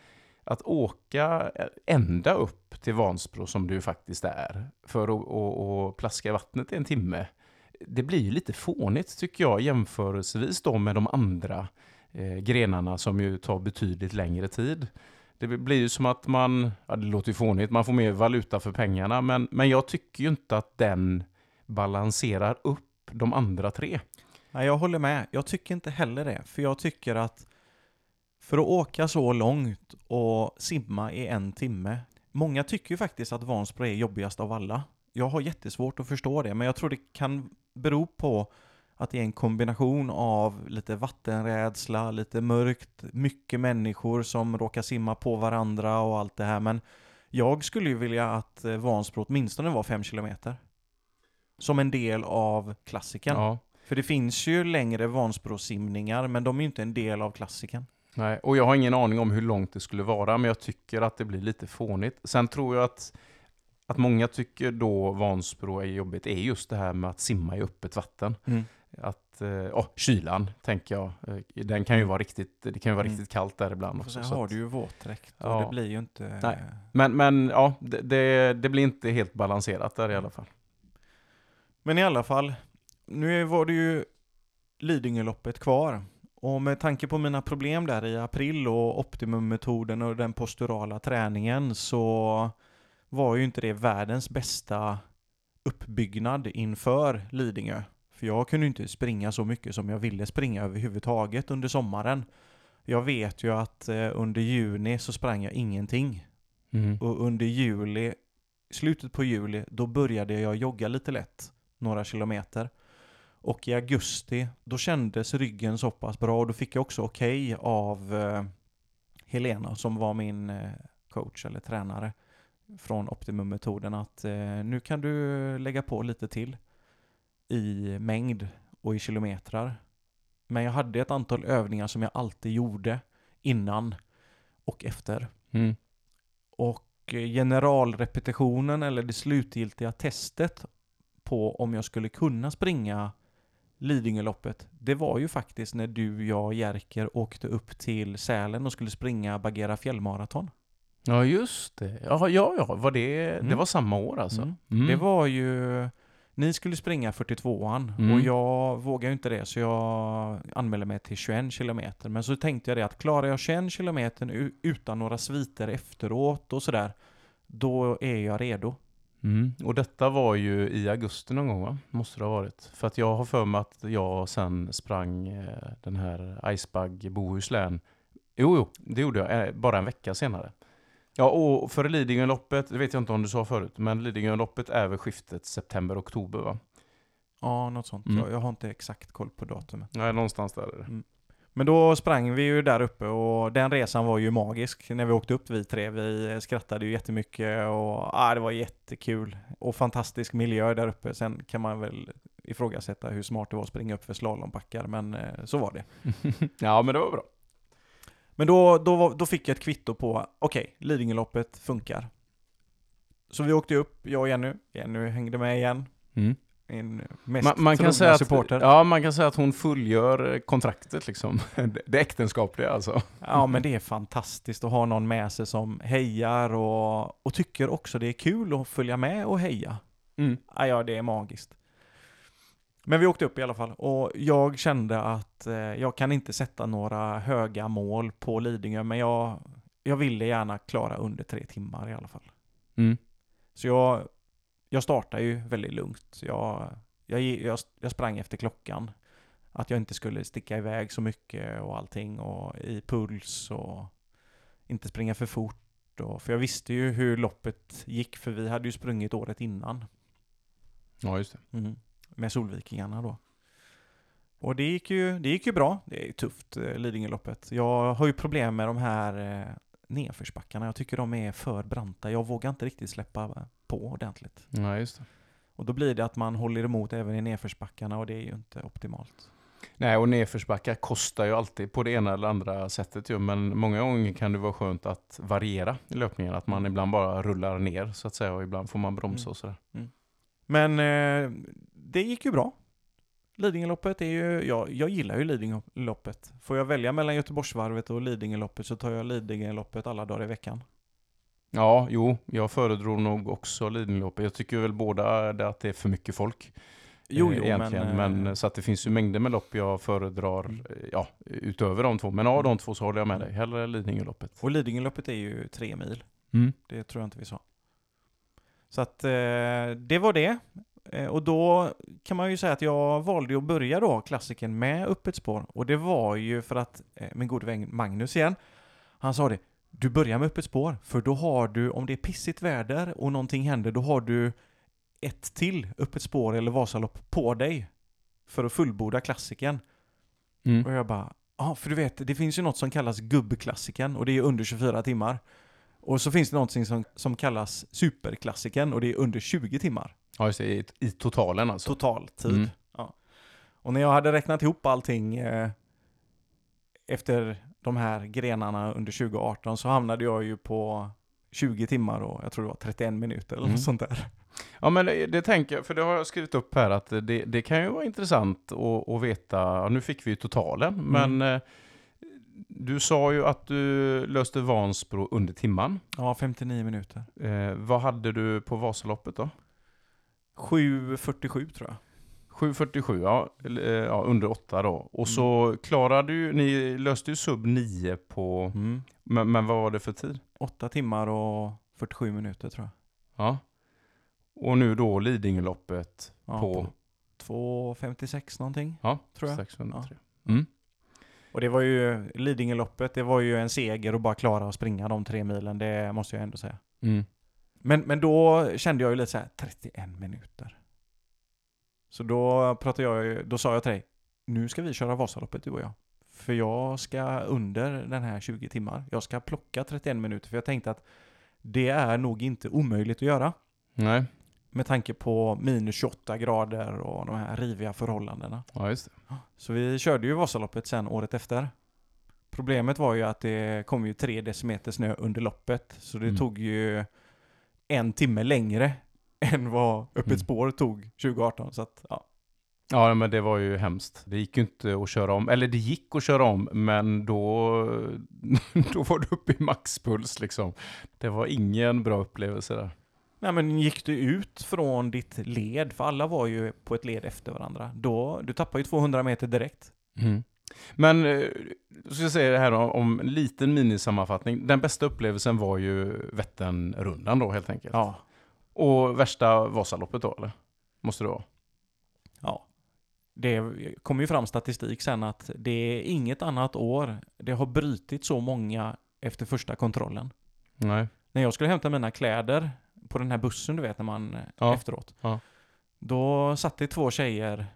att åka ända upp till Vansbro som du faktiskt är för att och, och plaska i vattnet i en timme. Det blir ju lite fånigt tycker jag jämförelsevis då med de andra eh, grenarna som ju tar betydligt längre tid. Det blir ju som att man, ja det låter ju fånigt, man får mer valuta för pengarna, men, men jag tycker ju inte att den balanserar upp de andra tre. Nej, jag håller med. Jag tycker inte heller det. För jag tycker att för att åka så långt och simma i en timme. Många tycker ju faktiskt att Vansbro är jobbigast av alla. Jag har jättesvårt att förstå det, men jag tror det kan bero på att det är en kombination av lite vattenrädsla, lite mörkt, mycket människor som råkar simma på varandra och allt det här. Men Jag skulle ju vilja att eh, Vansbro åtminstone var 5 kilometer. Som en del av klassiken. Ja. För det finns ju längre Vansbro-simningar, men de är ju inte en del av klassiken. Nej, och jag har ingen aning om hur långt det skulle vara, men jag tycker att det blir lite fånigt. Sen tror jag att, att många tycker då Vansbro är jobbigt, är just det här med att simma i öppet vatten. Mm. Att, oh, kylan, tänker jag. Eh, Den kan ju vara riktigt, det kan ju vara Mm. riktigt kallt där ibland också. sen har att- du ju våtdräkt och Ja. det blir ju inte... Nej. Men, men ja, det, det, det blir inte helt balanserat där i alla fall. Men i alla fall, nu var det ju Lidingöloppet kvar. Och med tanke på mina problem där i april och optimummetoden och den posturala träningen så var ju inte det världens bästa uppbyggnad inför Lidingö. För jag kunde inte springa så mycket som jag ville springa överhuvudtaget under sommaren. Jag vet ju att eh, under juni så sprang jag ingenting. Mm. Och under juli, slutet på juli, då började jag jogga lite lätt, några kilometer. Och i augusti, då kändes ryggen så pass bra och då fick jag också okej av eh, Helena som var min eh, coach eller tränare från Optimum-metoden att eh, nu kan du lägga på lite till i mängd och i kilometrar. Men jag hade ett antal övningar som jag alltid gjorde innan och efter. Mm. Och eh, generalrepetitionen eller det slutgiltiga testet på om jag skulle kunna springa Lidingöloppet, det var ju faktiskt när du, jag och Jerker åkte upp till Sälen och skulle springa Bagheera fjällmaraton. Ja, just det. Ja, ja, ja. Var det, det Mm. var samma år alltså? Mm. Mm. Det var ju... Ni skulle springa 42an Mm. och jag vågade ju inte det så jag anmälde mig till 21 kilometer. Men så tänkte jag det att klarar jag 21 kilometer utan några sviter efteråt och sådär, då är jag redo. Mm. Och detta var ju i augusti någon gång va? Måste det ha varit. För att jag har för mig att jag sen sprang eh, den här Icebug Bohuslän. Jo, jo, det gjorde jag. Eh, bara en vecka senare. Ja, och för Lidingöloppet, det vet jag inte om du sa förut, men Lidingöloppet är väl skiftet september-oktober va? Ja, något sånt. Mm. Jag, jag har inte exakt koll på datumet. Nej, någonstans där är det. Men då sprang vi ju där uppe och den resan var ju magisk när vi åkte upp vi tre. Vi skrattade ju jättemycket och ah, det var jättekul. Och fantastisk miljö där uppe. Sen kan man väl ifrågasätta hur smart det var att springa upp för slalombackar, men eh, så var det. ja, men det var bra. Men då, då, då fick jag ett kvitto på, okej, Lidingöloppet funkar. Så vi åkte upp, jag och Jenny. Jenny hängde med igen. Mm. Min mest Man, man, kan säga att, supporter. ja, man kan säga att hon fullgör eh, kontraktet liksom. Det, det äktenskapliga alltså. Ja men det är fantastiskt att ha någon med sig som hejar och, och tycker också det är kul att följa med och heja. Mm. Ja, ja, det är magiskt. Men vi åkte upp i alla fall och jag kände att eh, jag kan inte sätta några höga mål på Lidingö men jag, jag ville gärna klara under tre timmar i alla fall. Mm. Så jag, jag startade ju väldigt lugnt. Jag, jag, jag, jag sprang efter klockan. Att jag inte skulle sticka iväg så mycket och allting och i puls och inte springa för fort. Och, för jag visste ju hur loppet gick för vi hade ju sprungit året innan. Ja, just det. Mm. Med Solvikingarna då. Och det gick ju, det gick ju bra. Det är tufft, eh, Lidingöloppet. Jag har ju problem med de här eh, nedförsbackarna. Jag tycker de är för branta. Jag vågar inte riktigt släppa på ordentligt. Ja, just det. Och då blir det att man håller emot även i nedförsbackarna och det är ju inte optimalt. Nej, och nedförsbackar kostar ju alltid på det ena eller andra sättet ju, men många gånger kan det vara skönt att variera i löpningen, att man ibland bara rullar ner så att säga och ibland får man bromsa Mm. och sådär. Men eh, det gick ju bra. Lidingöloppet är ju, jag, jag gillar ju Lidingöloppet. Får jag välja mellan Göteborgsvarvet och Lidingöloppet så tar jag Lidingöloppet alla dagar i veckan. Ja, jo, jag föredrog nog också Lidingöloppet. Jag tycker väl båda det att det är för mycket folk. Jo, eh, jo, egentligen. men... Men, eh, så att det finns ju mängder med lopp jag föredrar, Mm. eh, ja, utöver de två. Men av de två så håller jag med dig. Hellre Lidingöloppet. och Lidingöloppet är ju tre mil. Mm. Det tror jag inte vi sa. Så att det var det. Och då kan man ju säga att jag valde att börja då klassiken med öppet spår. Och det var ju för att min gode vän Magnus igen, han sa det. Du börjar med öppet spår, för då har du, om det är pissigt väder och någonting händer, då har du ett till öppet spår eller Vasalopp på dig. För att fullborda klassiken. Mm. Och jag bara, ja för du vet, det finns ju något som kallas gubbklassiken och det är under 24 timmar. Och så finns det någonting som, som kallas superklassiken och det är under 20 timmar Ja, just det, i, i totalen alltså. total tid. Mm. Ja. Och när jag hade räknat ihop allting eh, efter de här grenarna under 2018 så hamnade jag ju på 20 timmar och jag tror det var 31 minuter eller Mm. något sånt där. Ja men det, det tänker jag, för det har jag skrivit upp här att det, det kan ju vara intressant att, att veta, nu fick vi ju totalen, men eh, du sa ju att du löste Vansbro under timman. Ja, 59 minuter. Eh, vad hade du på Vasaloppet då? 7.47 tror jag. 7.47, ja, eh, ja, under 8 då. Och så klarade du, ni löste ju sub 9 på, Mm. men, men vad var det för tid? 8 timmar och 47 minuter tror jag. Ja. Och nu då Lidingöloppet Ja, på, på 2.56 någonting. ja, tror jag. 603. Mm. Och det var ju, Lidingöloppet, det var ju en seger att bara klara att springa de tre milen, det måste jag ändå säga. Mm. Men, men då kände jag ju lite så här, 31 minuter. Så då pratade jag, då sa jag till dig, nu ska vi köra Vasaloppet du och jag. För jag ska under den här 20 timmar, jag ska plocka 31 minuter, för jag tänkte att det är nog inte omöjligt att göra. Nej, Med tanke på minus 28 grader och de här riviga förhållandena. ja just det. Så vi körde ju Vasaloppet sen året efter. Problemet var ju att det kom ju tre decimeter snö under loppet. Så det Mm. tog ju en timme längre än vad Öppet Mm. spår tog 2018. Så att, ja. Ja, men det var ju hemskt. Det gick ju inte att köra om. Eller det gick att köra om, men då, då var du uppe i maxpuls liksom. Det var ingen bra upplevelse där. Nej men gick du ut från ditt led, för alla var ju på ett led efter varandra, då, du tappade ju 200 meter direkt. Mm. Men, eh, så ska jag säga det här om, om en liten minisammanfattning. Den bästa upplevelsen var ju Vätternrundan då helt enkelt. Ja. Och värsta Vasaloppet då eller? Måste det vara? Ja. Det kom ju fram statistik sen att det är inget annat år det har brutit så många efter första kontrollen. Nej. När jag skulle hämta mina kläder på den här bussen du vet när man Ja. efteråt. Ja. Då satt det två tjejer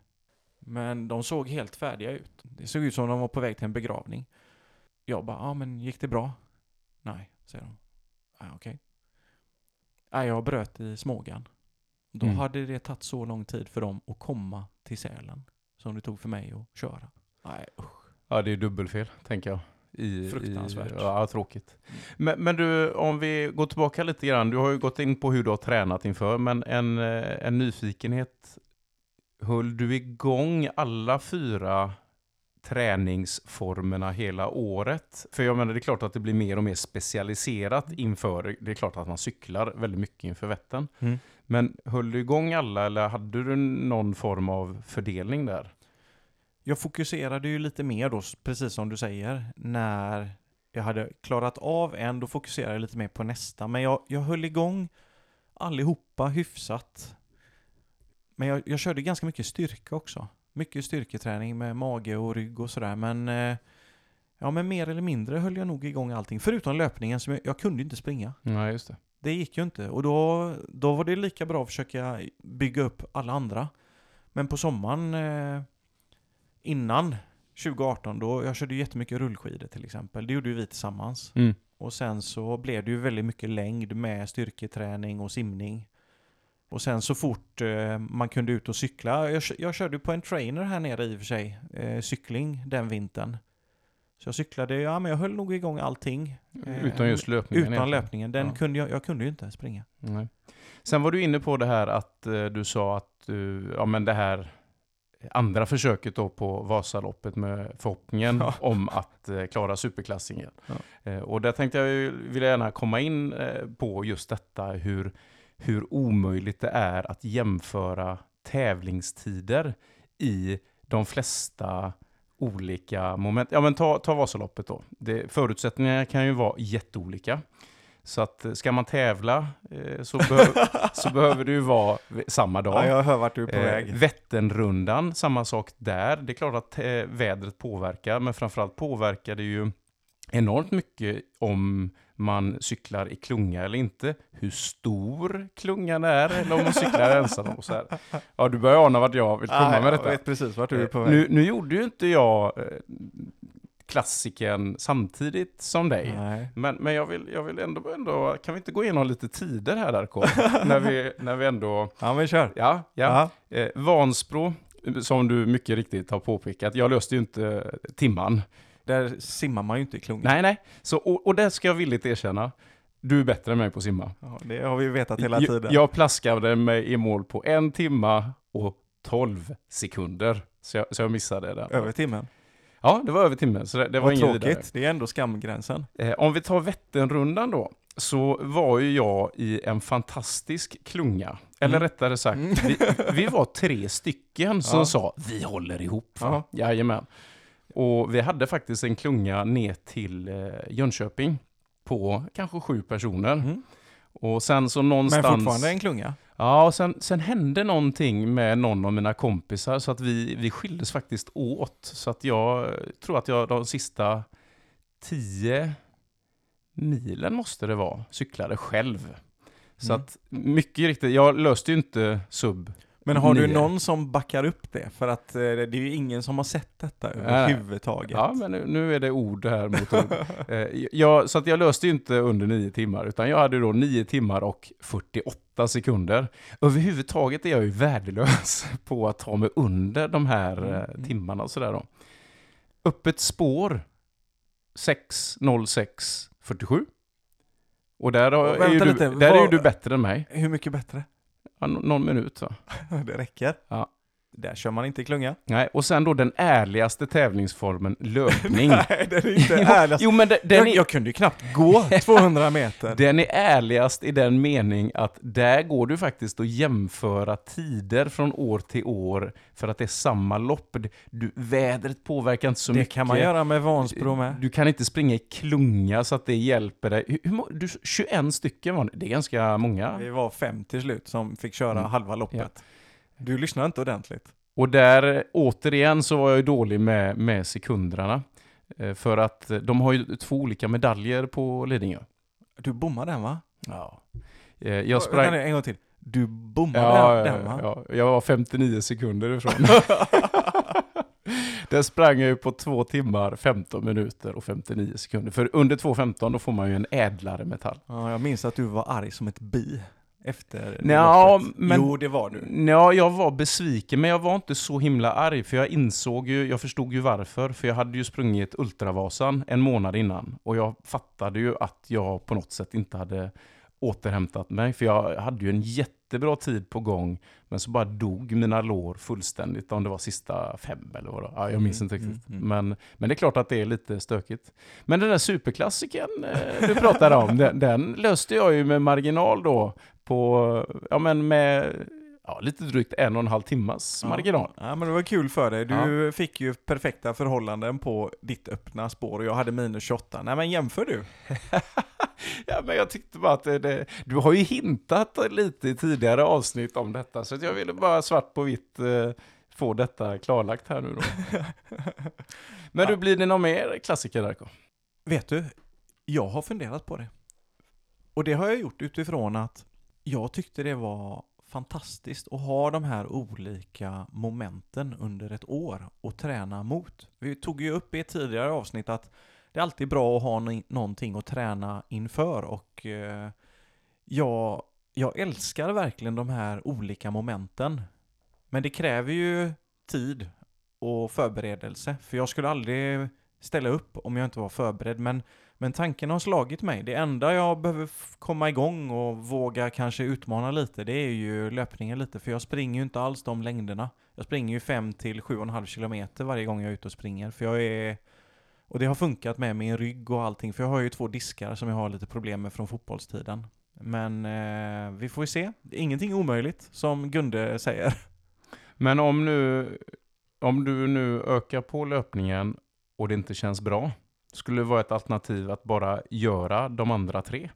men de såg helt färdiga ut. Det såg ut som de var på väg till en begravning. Jag bara, ja men gick det bra? Nej, säger de. Ja, okej. Nej, jag bröt i Smågan. Då Mm. hade det tagit så lång tid för dem att komma till Sälen som det tog för mig att köra. Nej, usch. Ja, det är dubbelfel, tänker jag. I, Fruktansvärt. I, ja, tråkigt. Men, men du, om vi går tillbaka lite grann. Du har ju gått in på hur du har tränat inför, men en, eh, en nyfikenhet. Höll du igång alla fyra träningsformerna hela året? För jag menar, det är klart att det blir mer och mer specialiserat inför, det är klart att man cyklar väldigt mycket inför Vättern. Mm. Men höll du igång alla eller hade du någon form av fördelning där? Jag fokuserade ju lite mer då, precis som du säger, när jag hade klarat av en, då fokuserade jag lite mer på nästa. Men jag, jag höll igång allihopa hyfsat. Men jag, jag körde ganska mycket styrka också. Mycket styrketräning med mage och rygg och sådär. Men, eh, ja, men mer eller mindre höll jag nog igång allting. Förutom löpningen, som jag, jag kunde inte springa. Nej, just det. Det gick ju inte. Och då, då var det lika bra att försöka bygga upp alla andra. Men på sommaren eh, innan 2018, då jag körde ju jättemycket rullskidor till exempel. Det gjorde ju vi tillsammans. Mm. Och sen så blev det ju väldigt mycket längd med styrketräning och simning. Och sen så fort eh, man kunde ut och cykla, jag, kö- jag körde på en trainer här nere i och för sig, eh, cykling den vintern. Så jag cyklade, ja men jag höll nog igång allting. Eh, Utan just löpningen? Utan egentligen. löpningen, den Ja. kunde jag, jag kunde ju inte springa. Nej. Sen var du inne på det här att eh, du sa att du, ja men det här andra försöket då på Vasaloppet med förhoppningen Ja. om att klara superklassingen. Ja. Och där tänkte jag jag gärna komma in på just detta hur, hur omöjligt det är att jämföra tävlingstider i de flesta olika moment. Ja men ta, ta Vasaloppet då. Det, förutsättningarna kan ju vara jätteolika. Så att eh, ska man tävla eh, så, behö- så behöver det ju vara samma dag. Ja, jag hör vart du är på Eh, väg. Vätternrundan, samma sak där. Det är klart att eh, vädret påverkar, men framförallt påverkar det ju enormt mycket om man cyklar i klunga eller inte. Hur stor klungan är, eller om man cyklar ensam. Och så här. Ja, du börjar ana vart jag vill komma Nej, med Jag detta. vet precis vart du är på Eh, väg. Nu, nu gjorde ju inte jag eh, klassiken samtidigt som dig. Nej. Men, men jag, vill, jag vill ändå, ändå, kan vi inte gå igenom lite tider här Darko? när, vi, när vi ändå, Ja, men kör. ja, ja. Eh, Vansbro, som du mycket riktigt har påpekat, jag löste ju inte timman. Där simmar man ju inte i klungan. Nej, nej. Så, och, och det ska jag villigt erkänna. Du är bättre än mig på att simma. Ja, det har vi vetat hela Jag- tiden. Jag plaskade mig i mål på en timma och 12 sekunder. Så jag, så jag missade det. Över timmen. Ja, det var över timmen, så det, det var Vad tråkigt. vidare. Det är ändå skamgränsen. Eh, om vi tar Vätternrundan då, så var ju jag i en fantastisk klunga. Eller Mm. rättare sagt, Mm. vi, vi var tre stycken som Ja. sa vi håller ihop. Va? Ja. Jajamän. Och vi hade faktiskt en klunga ner till eh, Jönköping på kanske sju personer. Mm. Och sen så Men någonstans... fortfarande en klunga. Ja, och sen, sen hände någonting med någon av mina kompisar så att vi, vi skildes faktiskt åt. Så att jag tror att jag de sista tio milen måste det vara, cyklade själv. Så Mm. att mycket riktigt, jag löste ju inte sub. Men har du Nio. någon som backar upp det? För att eh, det är ju ingen som har sett detta överhuvudtaget. Ja, men nu, nu är det ord här mot ord. Eh, jag, så att jag löste ju inte under nio timmar, utan jag hade då nio timmar och 48 sekunder. Överhuvudtaget är jag ju värdelös på att ta mig under de här Mm, eh, mm. timmarna och sådär då. Öppet spår 6.06.47. Och där, har, är, Vänta ju du, lite, där är ju vad- du bättre än mig. Hur mycket bättre? Någon minut va? det räcker. Ja. Där kör man inte i klunga. Nej, och sen då den ärligaste tävlingsformen, löpning. Nej, den är inte ärligast. Jo, men den, den jag, är, jag kunde ju knappt gå 200 meter. Den är ärligast i den mening att där går du faktiskt att jämföra tider från år till år för att det är samma lopp. Du, vädret påverkar inte så det mycket. kan man göra med Vansbro med. Du kan inte springa i klunga så att det hjälper dig. Hur, du, 21 stycken var det. Det är ganska många. Vi var fem till slut som fick köra Mm. halva loppet. Du lyssnar inte ordentligt. Och där, återigen, så var jag ju dålig med, med sekunderna. Eh, För att eh, de har ju två olika medaljer på Lidingö. Du bommade den va? Ja. Eh, Jag Vänta sprang... nu, En gång till. Du bommade Ja, den, ja, den va? ja, jag var 59 sekunder ifrån. Där sprang jag ju på 2 timmar, 15 minuter och 59 sekunder. För under 2.15 då får man ju en ädlare metall. Ja, jag minns att du var arg som ett bi efter Nja, men- Jo, det var du. Ja, jag var besviken, men jag var inte så himla arg, för jag insåg ju, jag förstod ju varför. För jag hade ju sprungit Ultravasan en månad innan, och jag fattade ju att jag på något sätt inte hade återhämtat mig, för jag hade ju en jättebra tid på gång, men så bara dog mina lår fullständigt, om det var sista fem eller vad det. Ja, jag minns Mm, inte riktigt. mm, mm. Men, men det är klart att det är lite stökigt. Men den där superklassiken eh, du pratade om, den, den löste jag ju med marginal då, på, ja men med ja, lite drygt en och en halv timmas marginal. Ja, men det var kul för dig. Du fick ju perfekta förhållanden på ditt öppna spår och jag hade minus 28. Nej men jämför du. Ja, men jag tyckte bara att det, det, du har ju hintat lite i tidigare avsnitt om detta, så jag ville bara svart på vitt eh, få detta klarlagt här nu då. Men du, blir det någon mer klassiker Darko? Vet du, jag har funderat på det. Och det har jag gjort utifrån att jag tyckte det var fantastiskt att ha de här olika momenten under ett år och träna mot. Vi tog ju upp i ett tidigare avsnitt att det är alltid bra att ha någonting att träna inför och eh, jag, jag älskar verkligen de här olika momenten. Men det kräver ju tid och förberedelse, för jag skulle aldrig ställa upp om jag inte var förberedd, men, men tanken har slagit mig. Det enda jag behöver komma igång och våga kanske utmana lite, det är ju löpningen lite, för jag springer ju inte alls de längderna. Jag springer ju 5 till 7,5 kilometer varje gång jag är ute och springer, för jag är... Och det har funkat med min rygg och allting, för jag har ju två diskar som jag har lite problem med från fotbollstiden. Men eh, vi får ju se. Är ingenting omöjligt, som Gunde säger. Men om nu, om du nu ökar på löpningen och det inte känns bra, skulle det vara ett alternativ att bara göra de andra tre?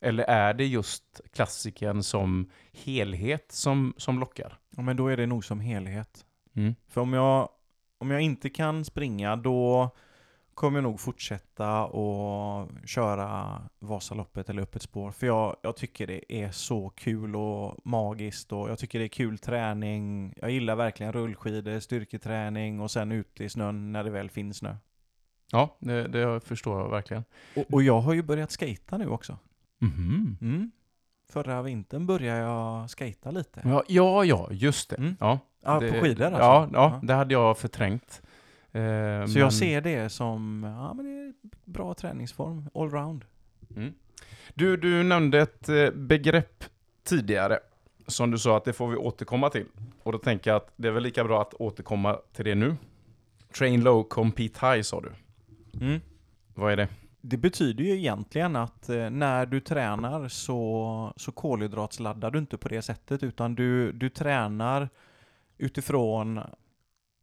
Eller är det just klassiken som helhet som, som lockar? Ja, men då är det nog som helhet. Mm. För om jag, om jag inte kan springa då kommer jag nog fortsätta och köra Vasaloppet eller Öppet spår. För jag, jag tycker det är så kul och magiskt och jag tycker det är kul träning. Jag gillar verkligen rullskidor, styrketräning och sen ute i snön när det väl finns snö. Ja, det, det förstår jag verkligen. Och, och jag har ju börjat skata nu också. Mhm. Mm. Förra vintern började jag skata lite. Ja, ja, ja, just det. Mm. Ja, Ja, det, på skidor alltså? Ja, ja, det hade jag förträngt. Eh, Så men- jag ser det som, ja men det är bra träningsform, allround. Mm. Du, du nämnde ett eh, begrepp tidigare som du sa att det får vi återkomma till. Och då tänker jag att det är väl lika bra att återkomma till det nu. Train low, compete high sa du. Mm. Vad är det? Det betyder ju egentligen att eh, när du tränar så, så kolhydratsladdar du inte på det sättet utan du, du tränar utifrån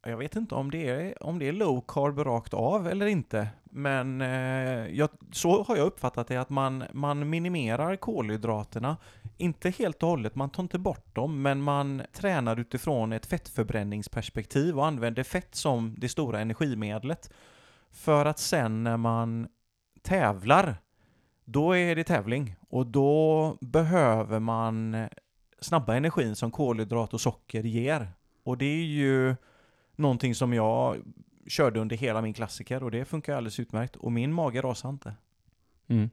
jag vet inte om det är, om det är low carb rakt av eller inte. Men eh, jag, så har jag uppfattat det att man, man minimerar kolhydraterna. Inte helt och hållet, man tar inte bort dem, men man tränar utifrån ett fettförbränningsperspektiv och använder fett som det stora energimedlet. För att sen när man tävlar, då är det tävling. Och då behöver man snabba energin som kolhydrat och socker ger. Och det är ju någonting som jag körde under hela min klassiker och det funkar alldeles utmärkt. Och min mage rasar inte. Mm.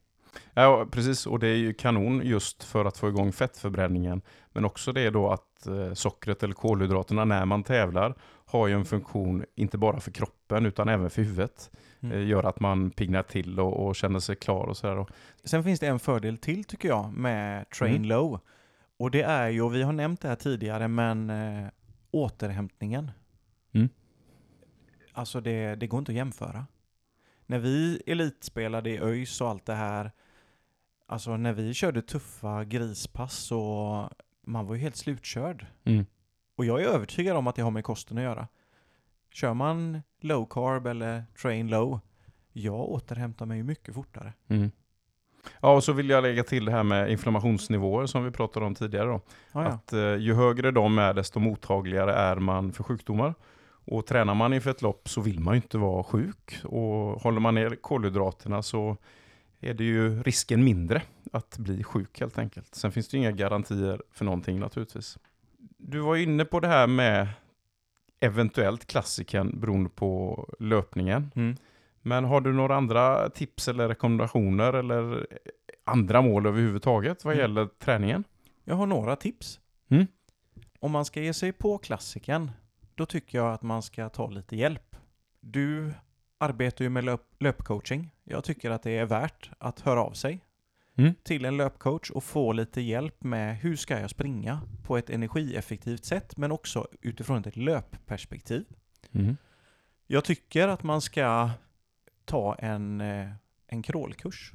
Ja, precis. Och det är ju kanon just för att få igång fettförbränningen. Men också det då att eh, sockret eller kolhydraterna när man tävlar har ju en funktion inte bara för kroppen utan även för huvudet. Mm. Eh, gör att man pignar till och, och känner sig klar och sådär. Sen finns det en fördel till tycker jag med Train Mm. Low. Och det är ju, och vi har nämnt det här tidigare, men eh, återhämtningen. Mm. Alltså det, det går inte att jämföra. När vi elitspelade i ÖIS och allt det här, alltså när vi körde tuffa grispass så man var ju helt slutkörd. Mm. Och jag är övertygad om att det har med kosten att göra. Kör man low carb eller train low, jag återhämtar mig ju mycket fortare. Mm. Ja, och så vill jag lägga till det här med inflammationsnivåer som vi pratade om tidigare. Då. Ja. Att eh, ju högre de är, desto mottagligare är man för sjukdomar. Och tränar man inför ett lopp så vill man ju inte vara sjuk. Och håller man ner kolhydraterna så är det ju risken mindre att bli sjuk helt enkelt. Sen finns det ju inga garantier för någonting naturligtvis. Du var inne på det här med eventuellt klassiken beroende på löpningen. Mm. Men har du några andra tips eller rekommendationer eller andra mål överhuvudtaget vad Mm. gäller träningen? Jag har några tips. Mm. Om man ska ge sig på klassiken, då tycker jag att man ska ta lite hjälp. Du arbetar ju med löp löpcoaching. Jag tycker att det är värt att höra av sig Mm. till en löpcoach och få lite hjälp med hur ska jag springa på ett energieffektivt sätt, men också utifrån ett löpperspektiv. Mm. Jag tycker att man ska ta en, eh, en crawlkurs.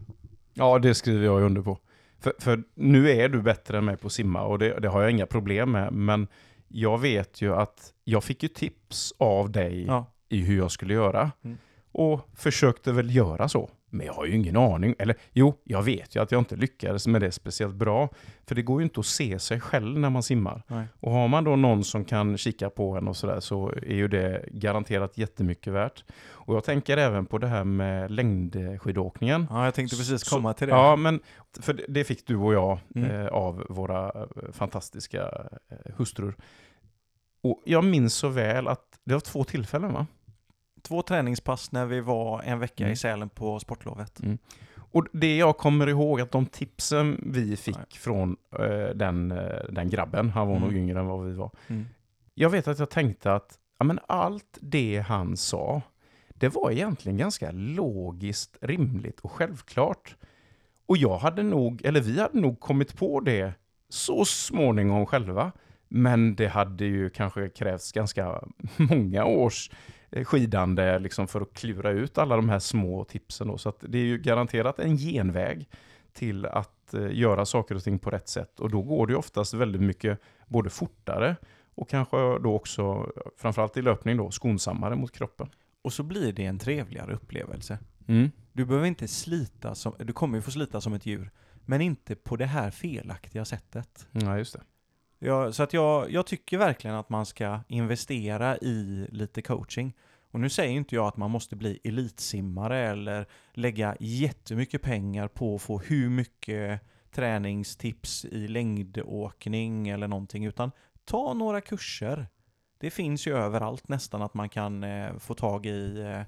Ja, det skriver jag under på. För, för nu är du bättre än mig på att simma och det, det har jag inga problem med. Men jag vet ju att jag fick ju tips av dig Ja. i hur jag skulle göra. Mm. Och försökte väl göra så. Men jag har ju ingen aning. Eller jo, jag vet ju att jag inte lyckades med det speciellt bra. För det går ju inte att se sig själv när man simmar. Nej. Och har man då någon som kan kika på en och sådär så är ju det garanterat jättemycket värt. Och jag tänker även på det här med längdskidåkningen. Ja, jag tänkte precis Så- komma till det. Ja, men för det- det fick du och jag Mm. eh, av våra eh, fantastiska eh, hustrur. Och jag minns så väl att det var två tillfällen va? Två träningspass när vi var en vecka Mm. i Sälen på sportlovet. Och det jag kommer ihåg att de tipsen vi fick Nej. från eh, den, eh, den grabben, han var nog Mm. yngre än vad vi var. Mm. Jag vet att jag tänkte att ja, men allt det han sa, det var egentligen ganska logiskt, rimligt och självklart. Och jag hade nog, eller vi hade nog kommit på det så småningom själva. Men det hade ju kanske krävts ganska många års skidande liksom för att klura ut alla de här små tipsen. Då. Så att det är ju garanterat en genväg till att eh, göra saker och ting på rätt sätt. Och då går det oftast väldigt mycket både fortare och kanske då också, framförallt i löpning då, skonsammare mot kroppen. Och så blir det en trevligare upplevelse. Mm. Du behöver inte slita som, du kommer ju få slita som ett djur, men inte på det här felaktiga sättet. Ja, just det. Ja, så att jag, jag tycker verkligen att man ska investera i lite coaching. Och nu säger inte jag att man måste bli elitsimmare eller lägga jättemycket pengar på att få hur mycket träningstips i längdåkning eller någonting, utan ta några kurser. Det finns ju överallt nästan att man kan eh, få tag i, eh,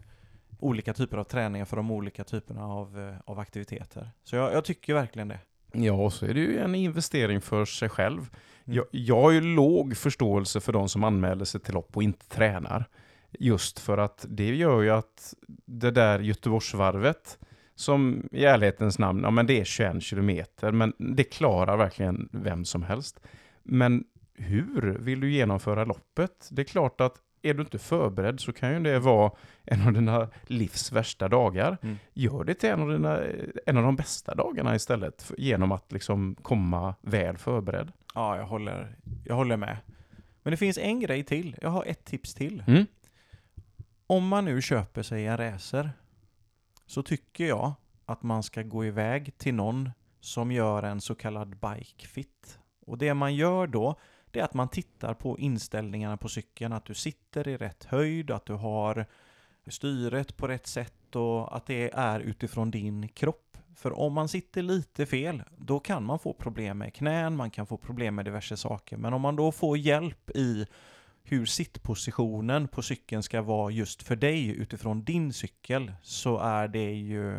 olika typer av träningar för de olika typerna av, eh, av aktiviteter. Så jag, jag tycker verkligen det. Ja, och så är det ju en investering för sig själv. Jag, jag har ju låg förståelse för de som anmäler sig till lopp och inte tränar. Just för att det gör ju att det där Göteborgsvarvet, som i ärlighetens namn, ja men det är 21 kilometer, men det klarar verkligen vem som helst. Men hur vill du genomföra loppet? Det är klart att är du inte förberedd så kan ju det vara en av dina livs värsta dagar. Mm. Gör det till en av, dina, en av de bästa dagarna istället, genom att liksom komma väl förberedd. Ja, jag håller, jag håller med. Men det finns en grej till. Jag har ett tips till. Mm. Om man nu köper sig en racer så tycker jag att man ska gå iväg till någon som gör en så kallad bike fit. Och det man gör då, det är att man tittar på inställningarna på cykeln, att du sitter i rätt höjd, att du har styret på rätt sätt och att det är utifrån din kropp. För om man sitter lite fel, då kan man få problem med knän, man kan få problem med diverse saker. Men om man då får hjälp i hur sittpositionen på cykeln ska vara just för dig utifrån din cykel så är det ju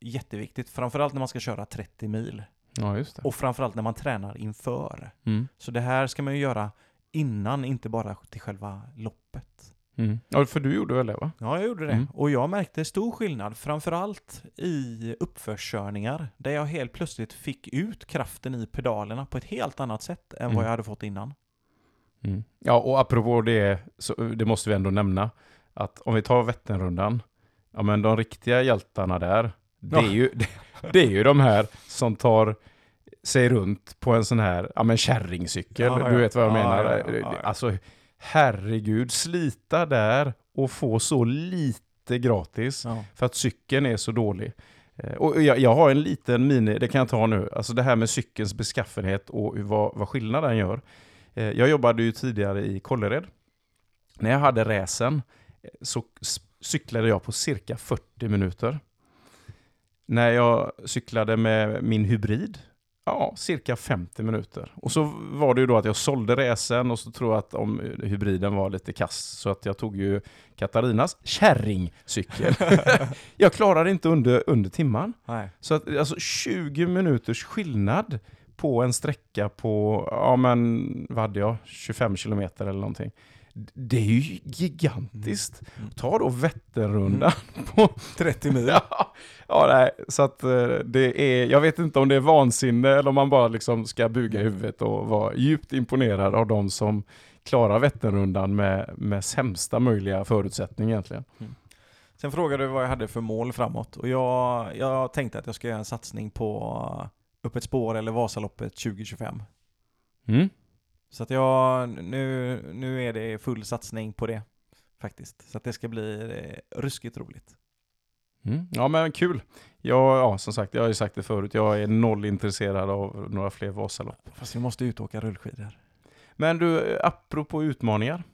jätteviktigt. Framförallt när man ska köra 30 mil. Ja, just det. Och framförallt när man tränar inför. Mm. Så det här ska man ju göra innan, inte bara till själva loppet. Mm. Ja, för du gjorde väl det va? Ja, jag gjorde det. Mm. Och jag märkte stor skillnad, framförallt i uppförskörningar, där jag helt plötsligt fick ut kraften i pedalerna på ett helt annat sätt än Mm. vad jag hade fått innan. Mm. Ja, och apropå det, så, det måste vi ändå nämna, att om vi tar Vätternrundan, ja men de riktiga hjältarna där, det är, Ja. ju, det, det är ju de här som tar sig runt på en sån här, ja men kärringcykel, Ja, ja. du vet vad jag Ja, menar. Alltså, herregud, slita där och få så lite gratis Ja. för att cykeln är så dålig. Eh, Och jag, jag har en liten mini, det kan jag ta nu, alltså det här med cykelns beskaffenhet och vad, vad skillnaden gör. Eh, Jag jobbade ju tidigare i Kållered. När jag hade räsen eh, så cyklade jag på cirka 40 minuter. När jag cyklade med min hybrid, ja, cirka 50 minuter. Och så var det ju då att jag sålde räsen och så tror jag att om hybriden var lite kass så att jag tog ju Katarinas kärringcykel. jag klarade inte under, under timman. Nej. Så att, alltså 20 minuters skillnad på en sträcka på, ja men, vad hade jag, 25 kilometer eller någonting. Det är ju gigantiskt. Mm. Ta då Vätternrundan på 30 mil. Ja, ja nej, så att eh, det är, jag vet inte om det är vansinne eller om man bara liksom ska buga huvudet och vara djupt imponerad av de som klarar Vätternrundan med, med sämsta möjliga förutsättning egentligen. Sen frågade du vad jag hade för mål framåt och jag, jag tänkte att jag ska göra en satsning på upp ett spår eller Vasaloppet 2025. Mm. Så att jag, nu, nu är det full satsning på det faktiskt. Så att det ska bli eh, ruskigt roligt. Mm. Ja men kul. Jag, ja, som sagt, jag har ju sagt det förut, jag är noll intresserad av några fler Vasalopp. Fast vi måste ut och åka rullskidor. Men du, apropå utmaningar.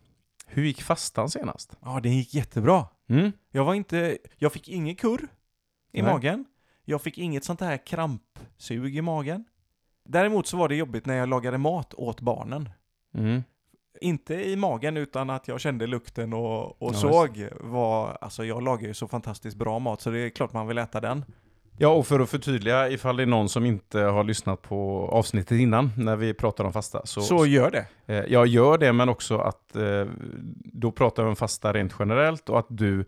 Hur gick fastan senast? Ja, det gick jättebra. Mm. Jag var inte, jag fick ingen kurr i Nej. magen. Jag fick inget sånt här krampsug i magen. Däremot så var det jobbigt när jag lagade mat åt barnen. Mm. Inte i magen utan att jag kände lukten och, och Ja, såg vad, alltså jag lagar ju så fantastiskt bra mat så det är klart man vill äta den. Ja, och för att förtydliga ifall det är någon som inte har lyssnat på avsnittet innan när vi pratar om fasta. Så, Så gör det. eh, jag gör det, men också att eh, då pratar vi om fasta rent generellt och att du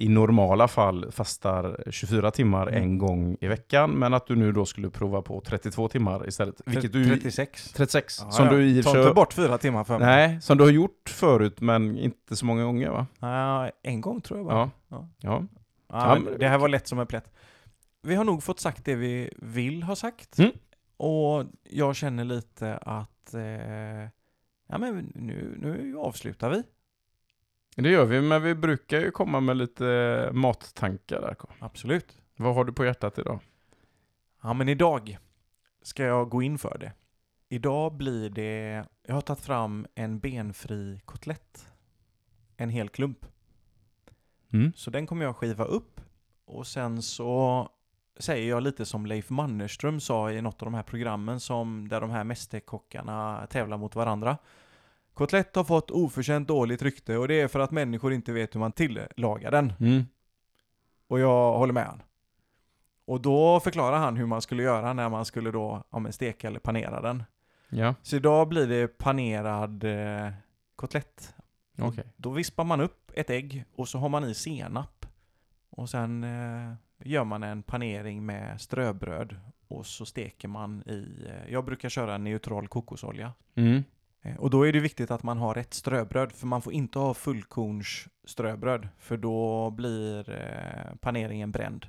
i normala fall fastar 24 timmar Mm. en gång i veckan, men att du nu då skulle prova på 32 timmar istället. Vilket du, 36. 36, Ja, som ja. du i Ta inte bort fyra timmar för mig. Nej, som du har gjort förut, men inte så många gånger va? Ja, en gång tror jag bara. Ja. Ja. Ja. Ja, det här var lätt som en plätt. Vi har nog fått sagt det vi vill ha sagt. Mm. Och jag känner lite att eh, ja, men nu, nu avslutar vi. Det gör vi, men vi brukar ju komma med lite mattankar där. Absolut. Vad har du på hjärtat idag? Ja, men idag ska jag gå in för det. Idag blir det, jag har tagit fram en benfri kotlett. En hel klump. Mm. Så den kommer jag skiva upp och sen så säger jag lite som Leif Mannerström sa i något av de här programmen som där de här mästerkockarna tävlar mot varandra. Kotlett har fått oförtjänt dåligt rykte och det är för att människor inte vet hur man tillagar den. Mm. Och jag håller med han. Och då förklarar han hur man skulle göra när man skulle då ja, steka eller panera den. Ja, Så idag blir det panerad eh, kotlett. okej. Då vispar man upp ett ägg och så har man i senap. Och sen eh, gör man en panering med ströbröd. Och så steker man i, eh, jag brukar köra neutral kokosolja. Mm. Eh, Och då är det viktigt att man har rätt ströbröd, för man får inte ha fullkorns ströbröd, för då blir eh, paneringen bränd.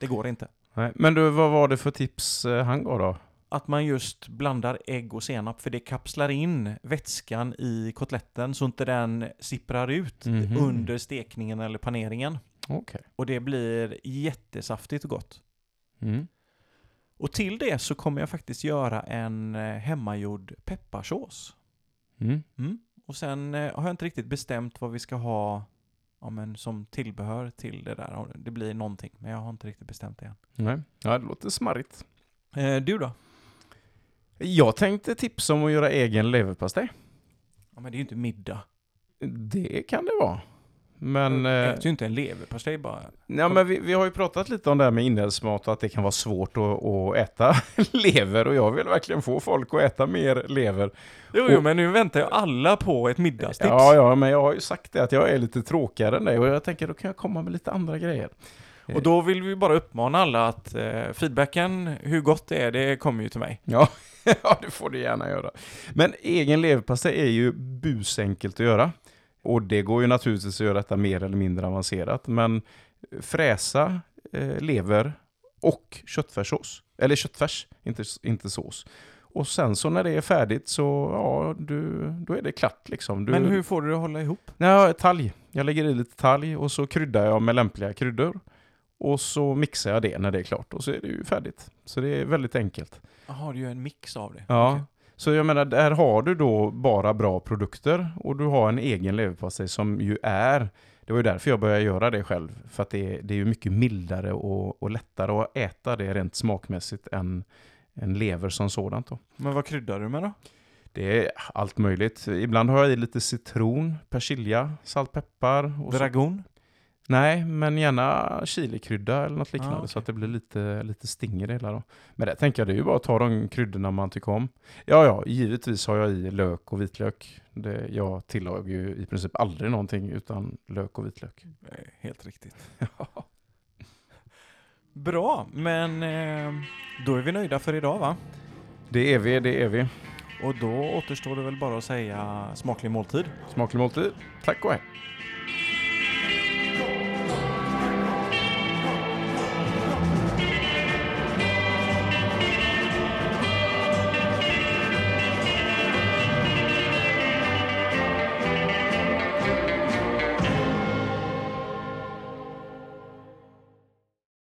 Det går inte. Nej, men du, vad var det för tips eh, han gav då? Att man just blandar ägg och senap, för det kapslar in vätskan i kotletten så inte den sipprar ut Mhm. under stekningen eller paneringen. Okej. Och det blir jättesaftigt och gott. Mm. Och till det så kommer jag faktiskt göra en hemmagjord pepparsås. Mm. Mm. Och sen eh, har jag inte riktigt bestämt vad vi ska ha ja, men som tillbehör till det där. Det blir någonting, men jag har inte riktigt bestämt det än. Nej, ja, det låter smarrigt. Eh, du då? Jag tänkte tipsa om att göra egen leverpastej. Ja, men det är ju inte middag. Det kan det vara. Men, jag eh, äter ju inte en leverpastej bara. ja, men vi, vi har ju pratat lite om det här med inälvsmat och att det kan vara svårt att, att äta lever och jag vill verkligen få folk att äta mer lever. Jo, jo, men nu väntar ju alla på ett middagstips. Ja, ja, men jag har ju sagt det att jag är lite tråkigare än dig och jag tänker då kan jag komma med lite andra grejer. Och då vill vi bara uppmana alla att eh, feedbacken, hur gott det är, det kommer ju till mig. Ja, ja, det får du gärna göra. Men egen leverpastej är ju busenkelt att göra. Och det går ju naturligtvis att göra detta mer eller mindre avancerat. Men fräsa eh, lever och köttfärssås. Eller köttfärs, inte, inte sås. Och sen så när det är färdigt så, ja, du, då är det klart liksom. Du, Men hur får du det att hålla ihop? Ja, talg. Jag lägger i lite talg och så kryddar jag med lämpliga kryddor. Och så mixar jag det när det är klart och så är det ju färdigt. Så det är väldigt enkelt. Jaha, du gör en mix av det. Ja, Okej. Så jag menar, där har du då bara bra produkter och du har en egen leverpastej som ju är, det var ju därför jag började göra det själv, för att det är, det är ju mycket mildare och, och lättare att äta det rent smakmässigt än en lever som sådant då. Men vad kryddar du med då? Det är allt möjligt. Ibland har jag i lite citron, persilja, salt, peppar. Och så, Dragon? Nej, men gärna chilikrydda eller något liknande Ah, okej. så att det blir lite, lite sting i det hela. Då. Men det tänker jag, det är ju bara att ta de kryddorna man tycker om. Ja, ja, givetvis har jag i lök och vitlök. Det, jag tillagar ju i princip aldrig någonting utan lök och vitlök. Eh, Helt riktigt. Bra, men eh, då är vi nöjda för idag va? Det är vi, det är vi. Och då återstår det väl bara att säga smaklig måltid. Smaklig måltid. Tack och hej.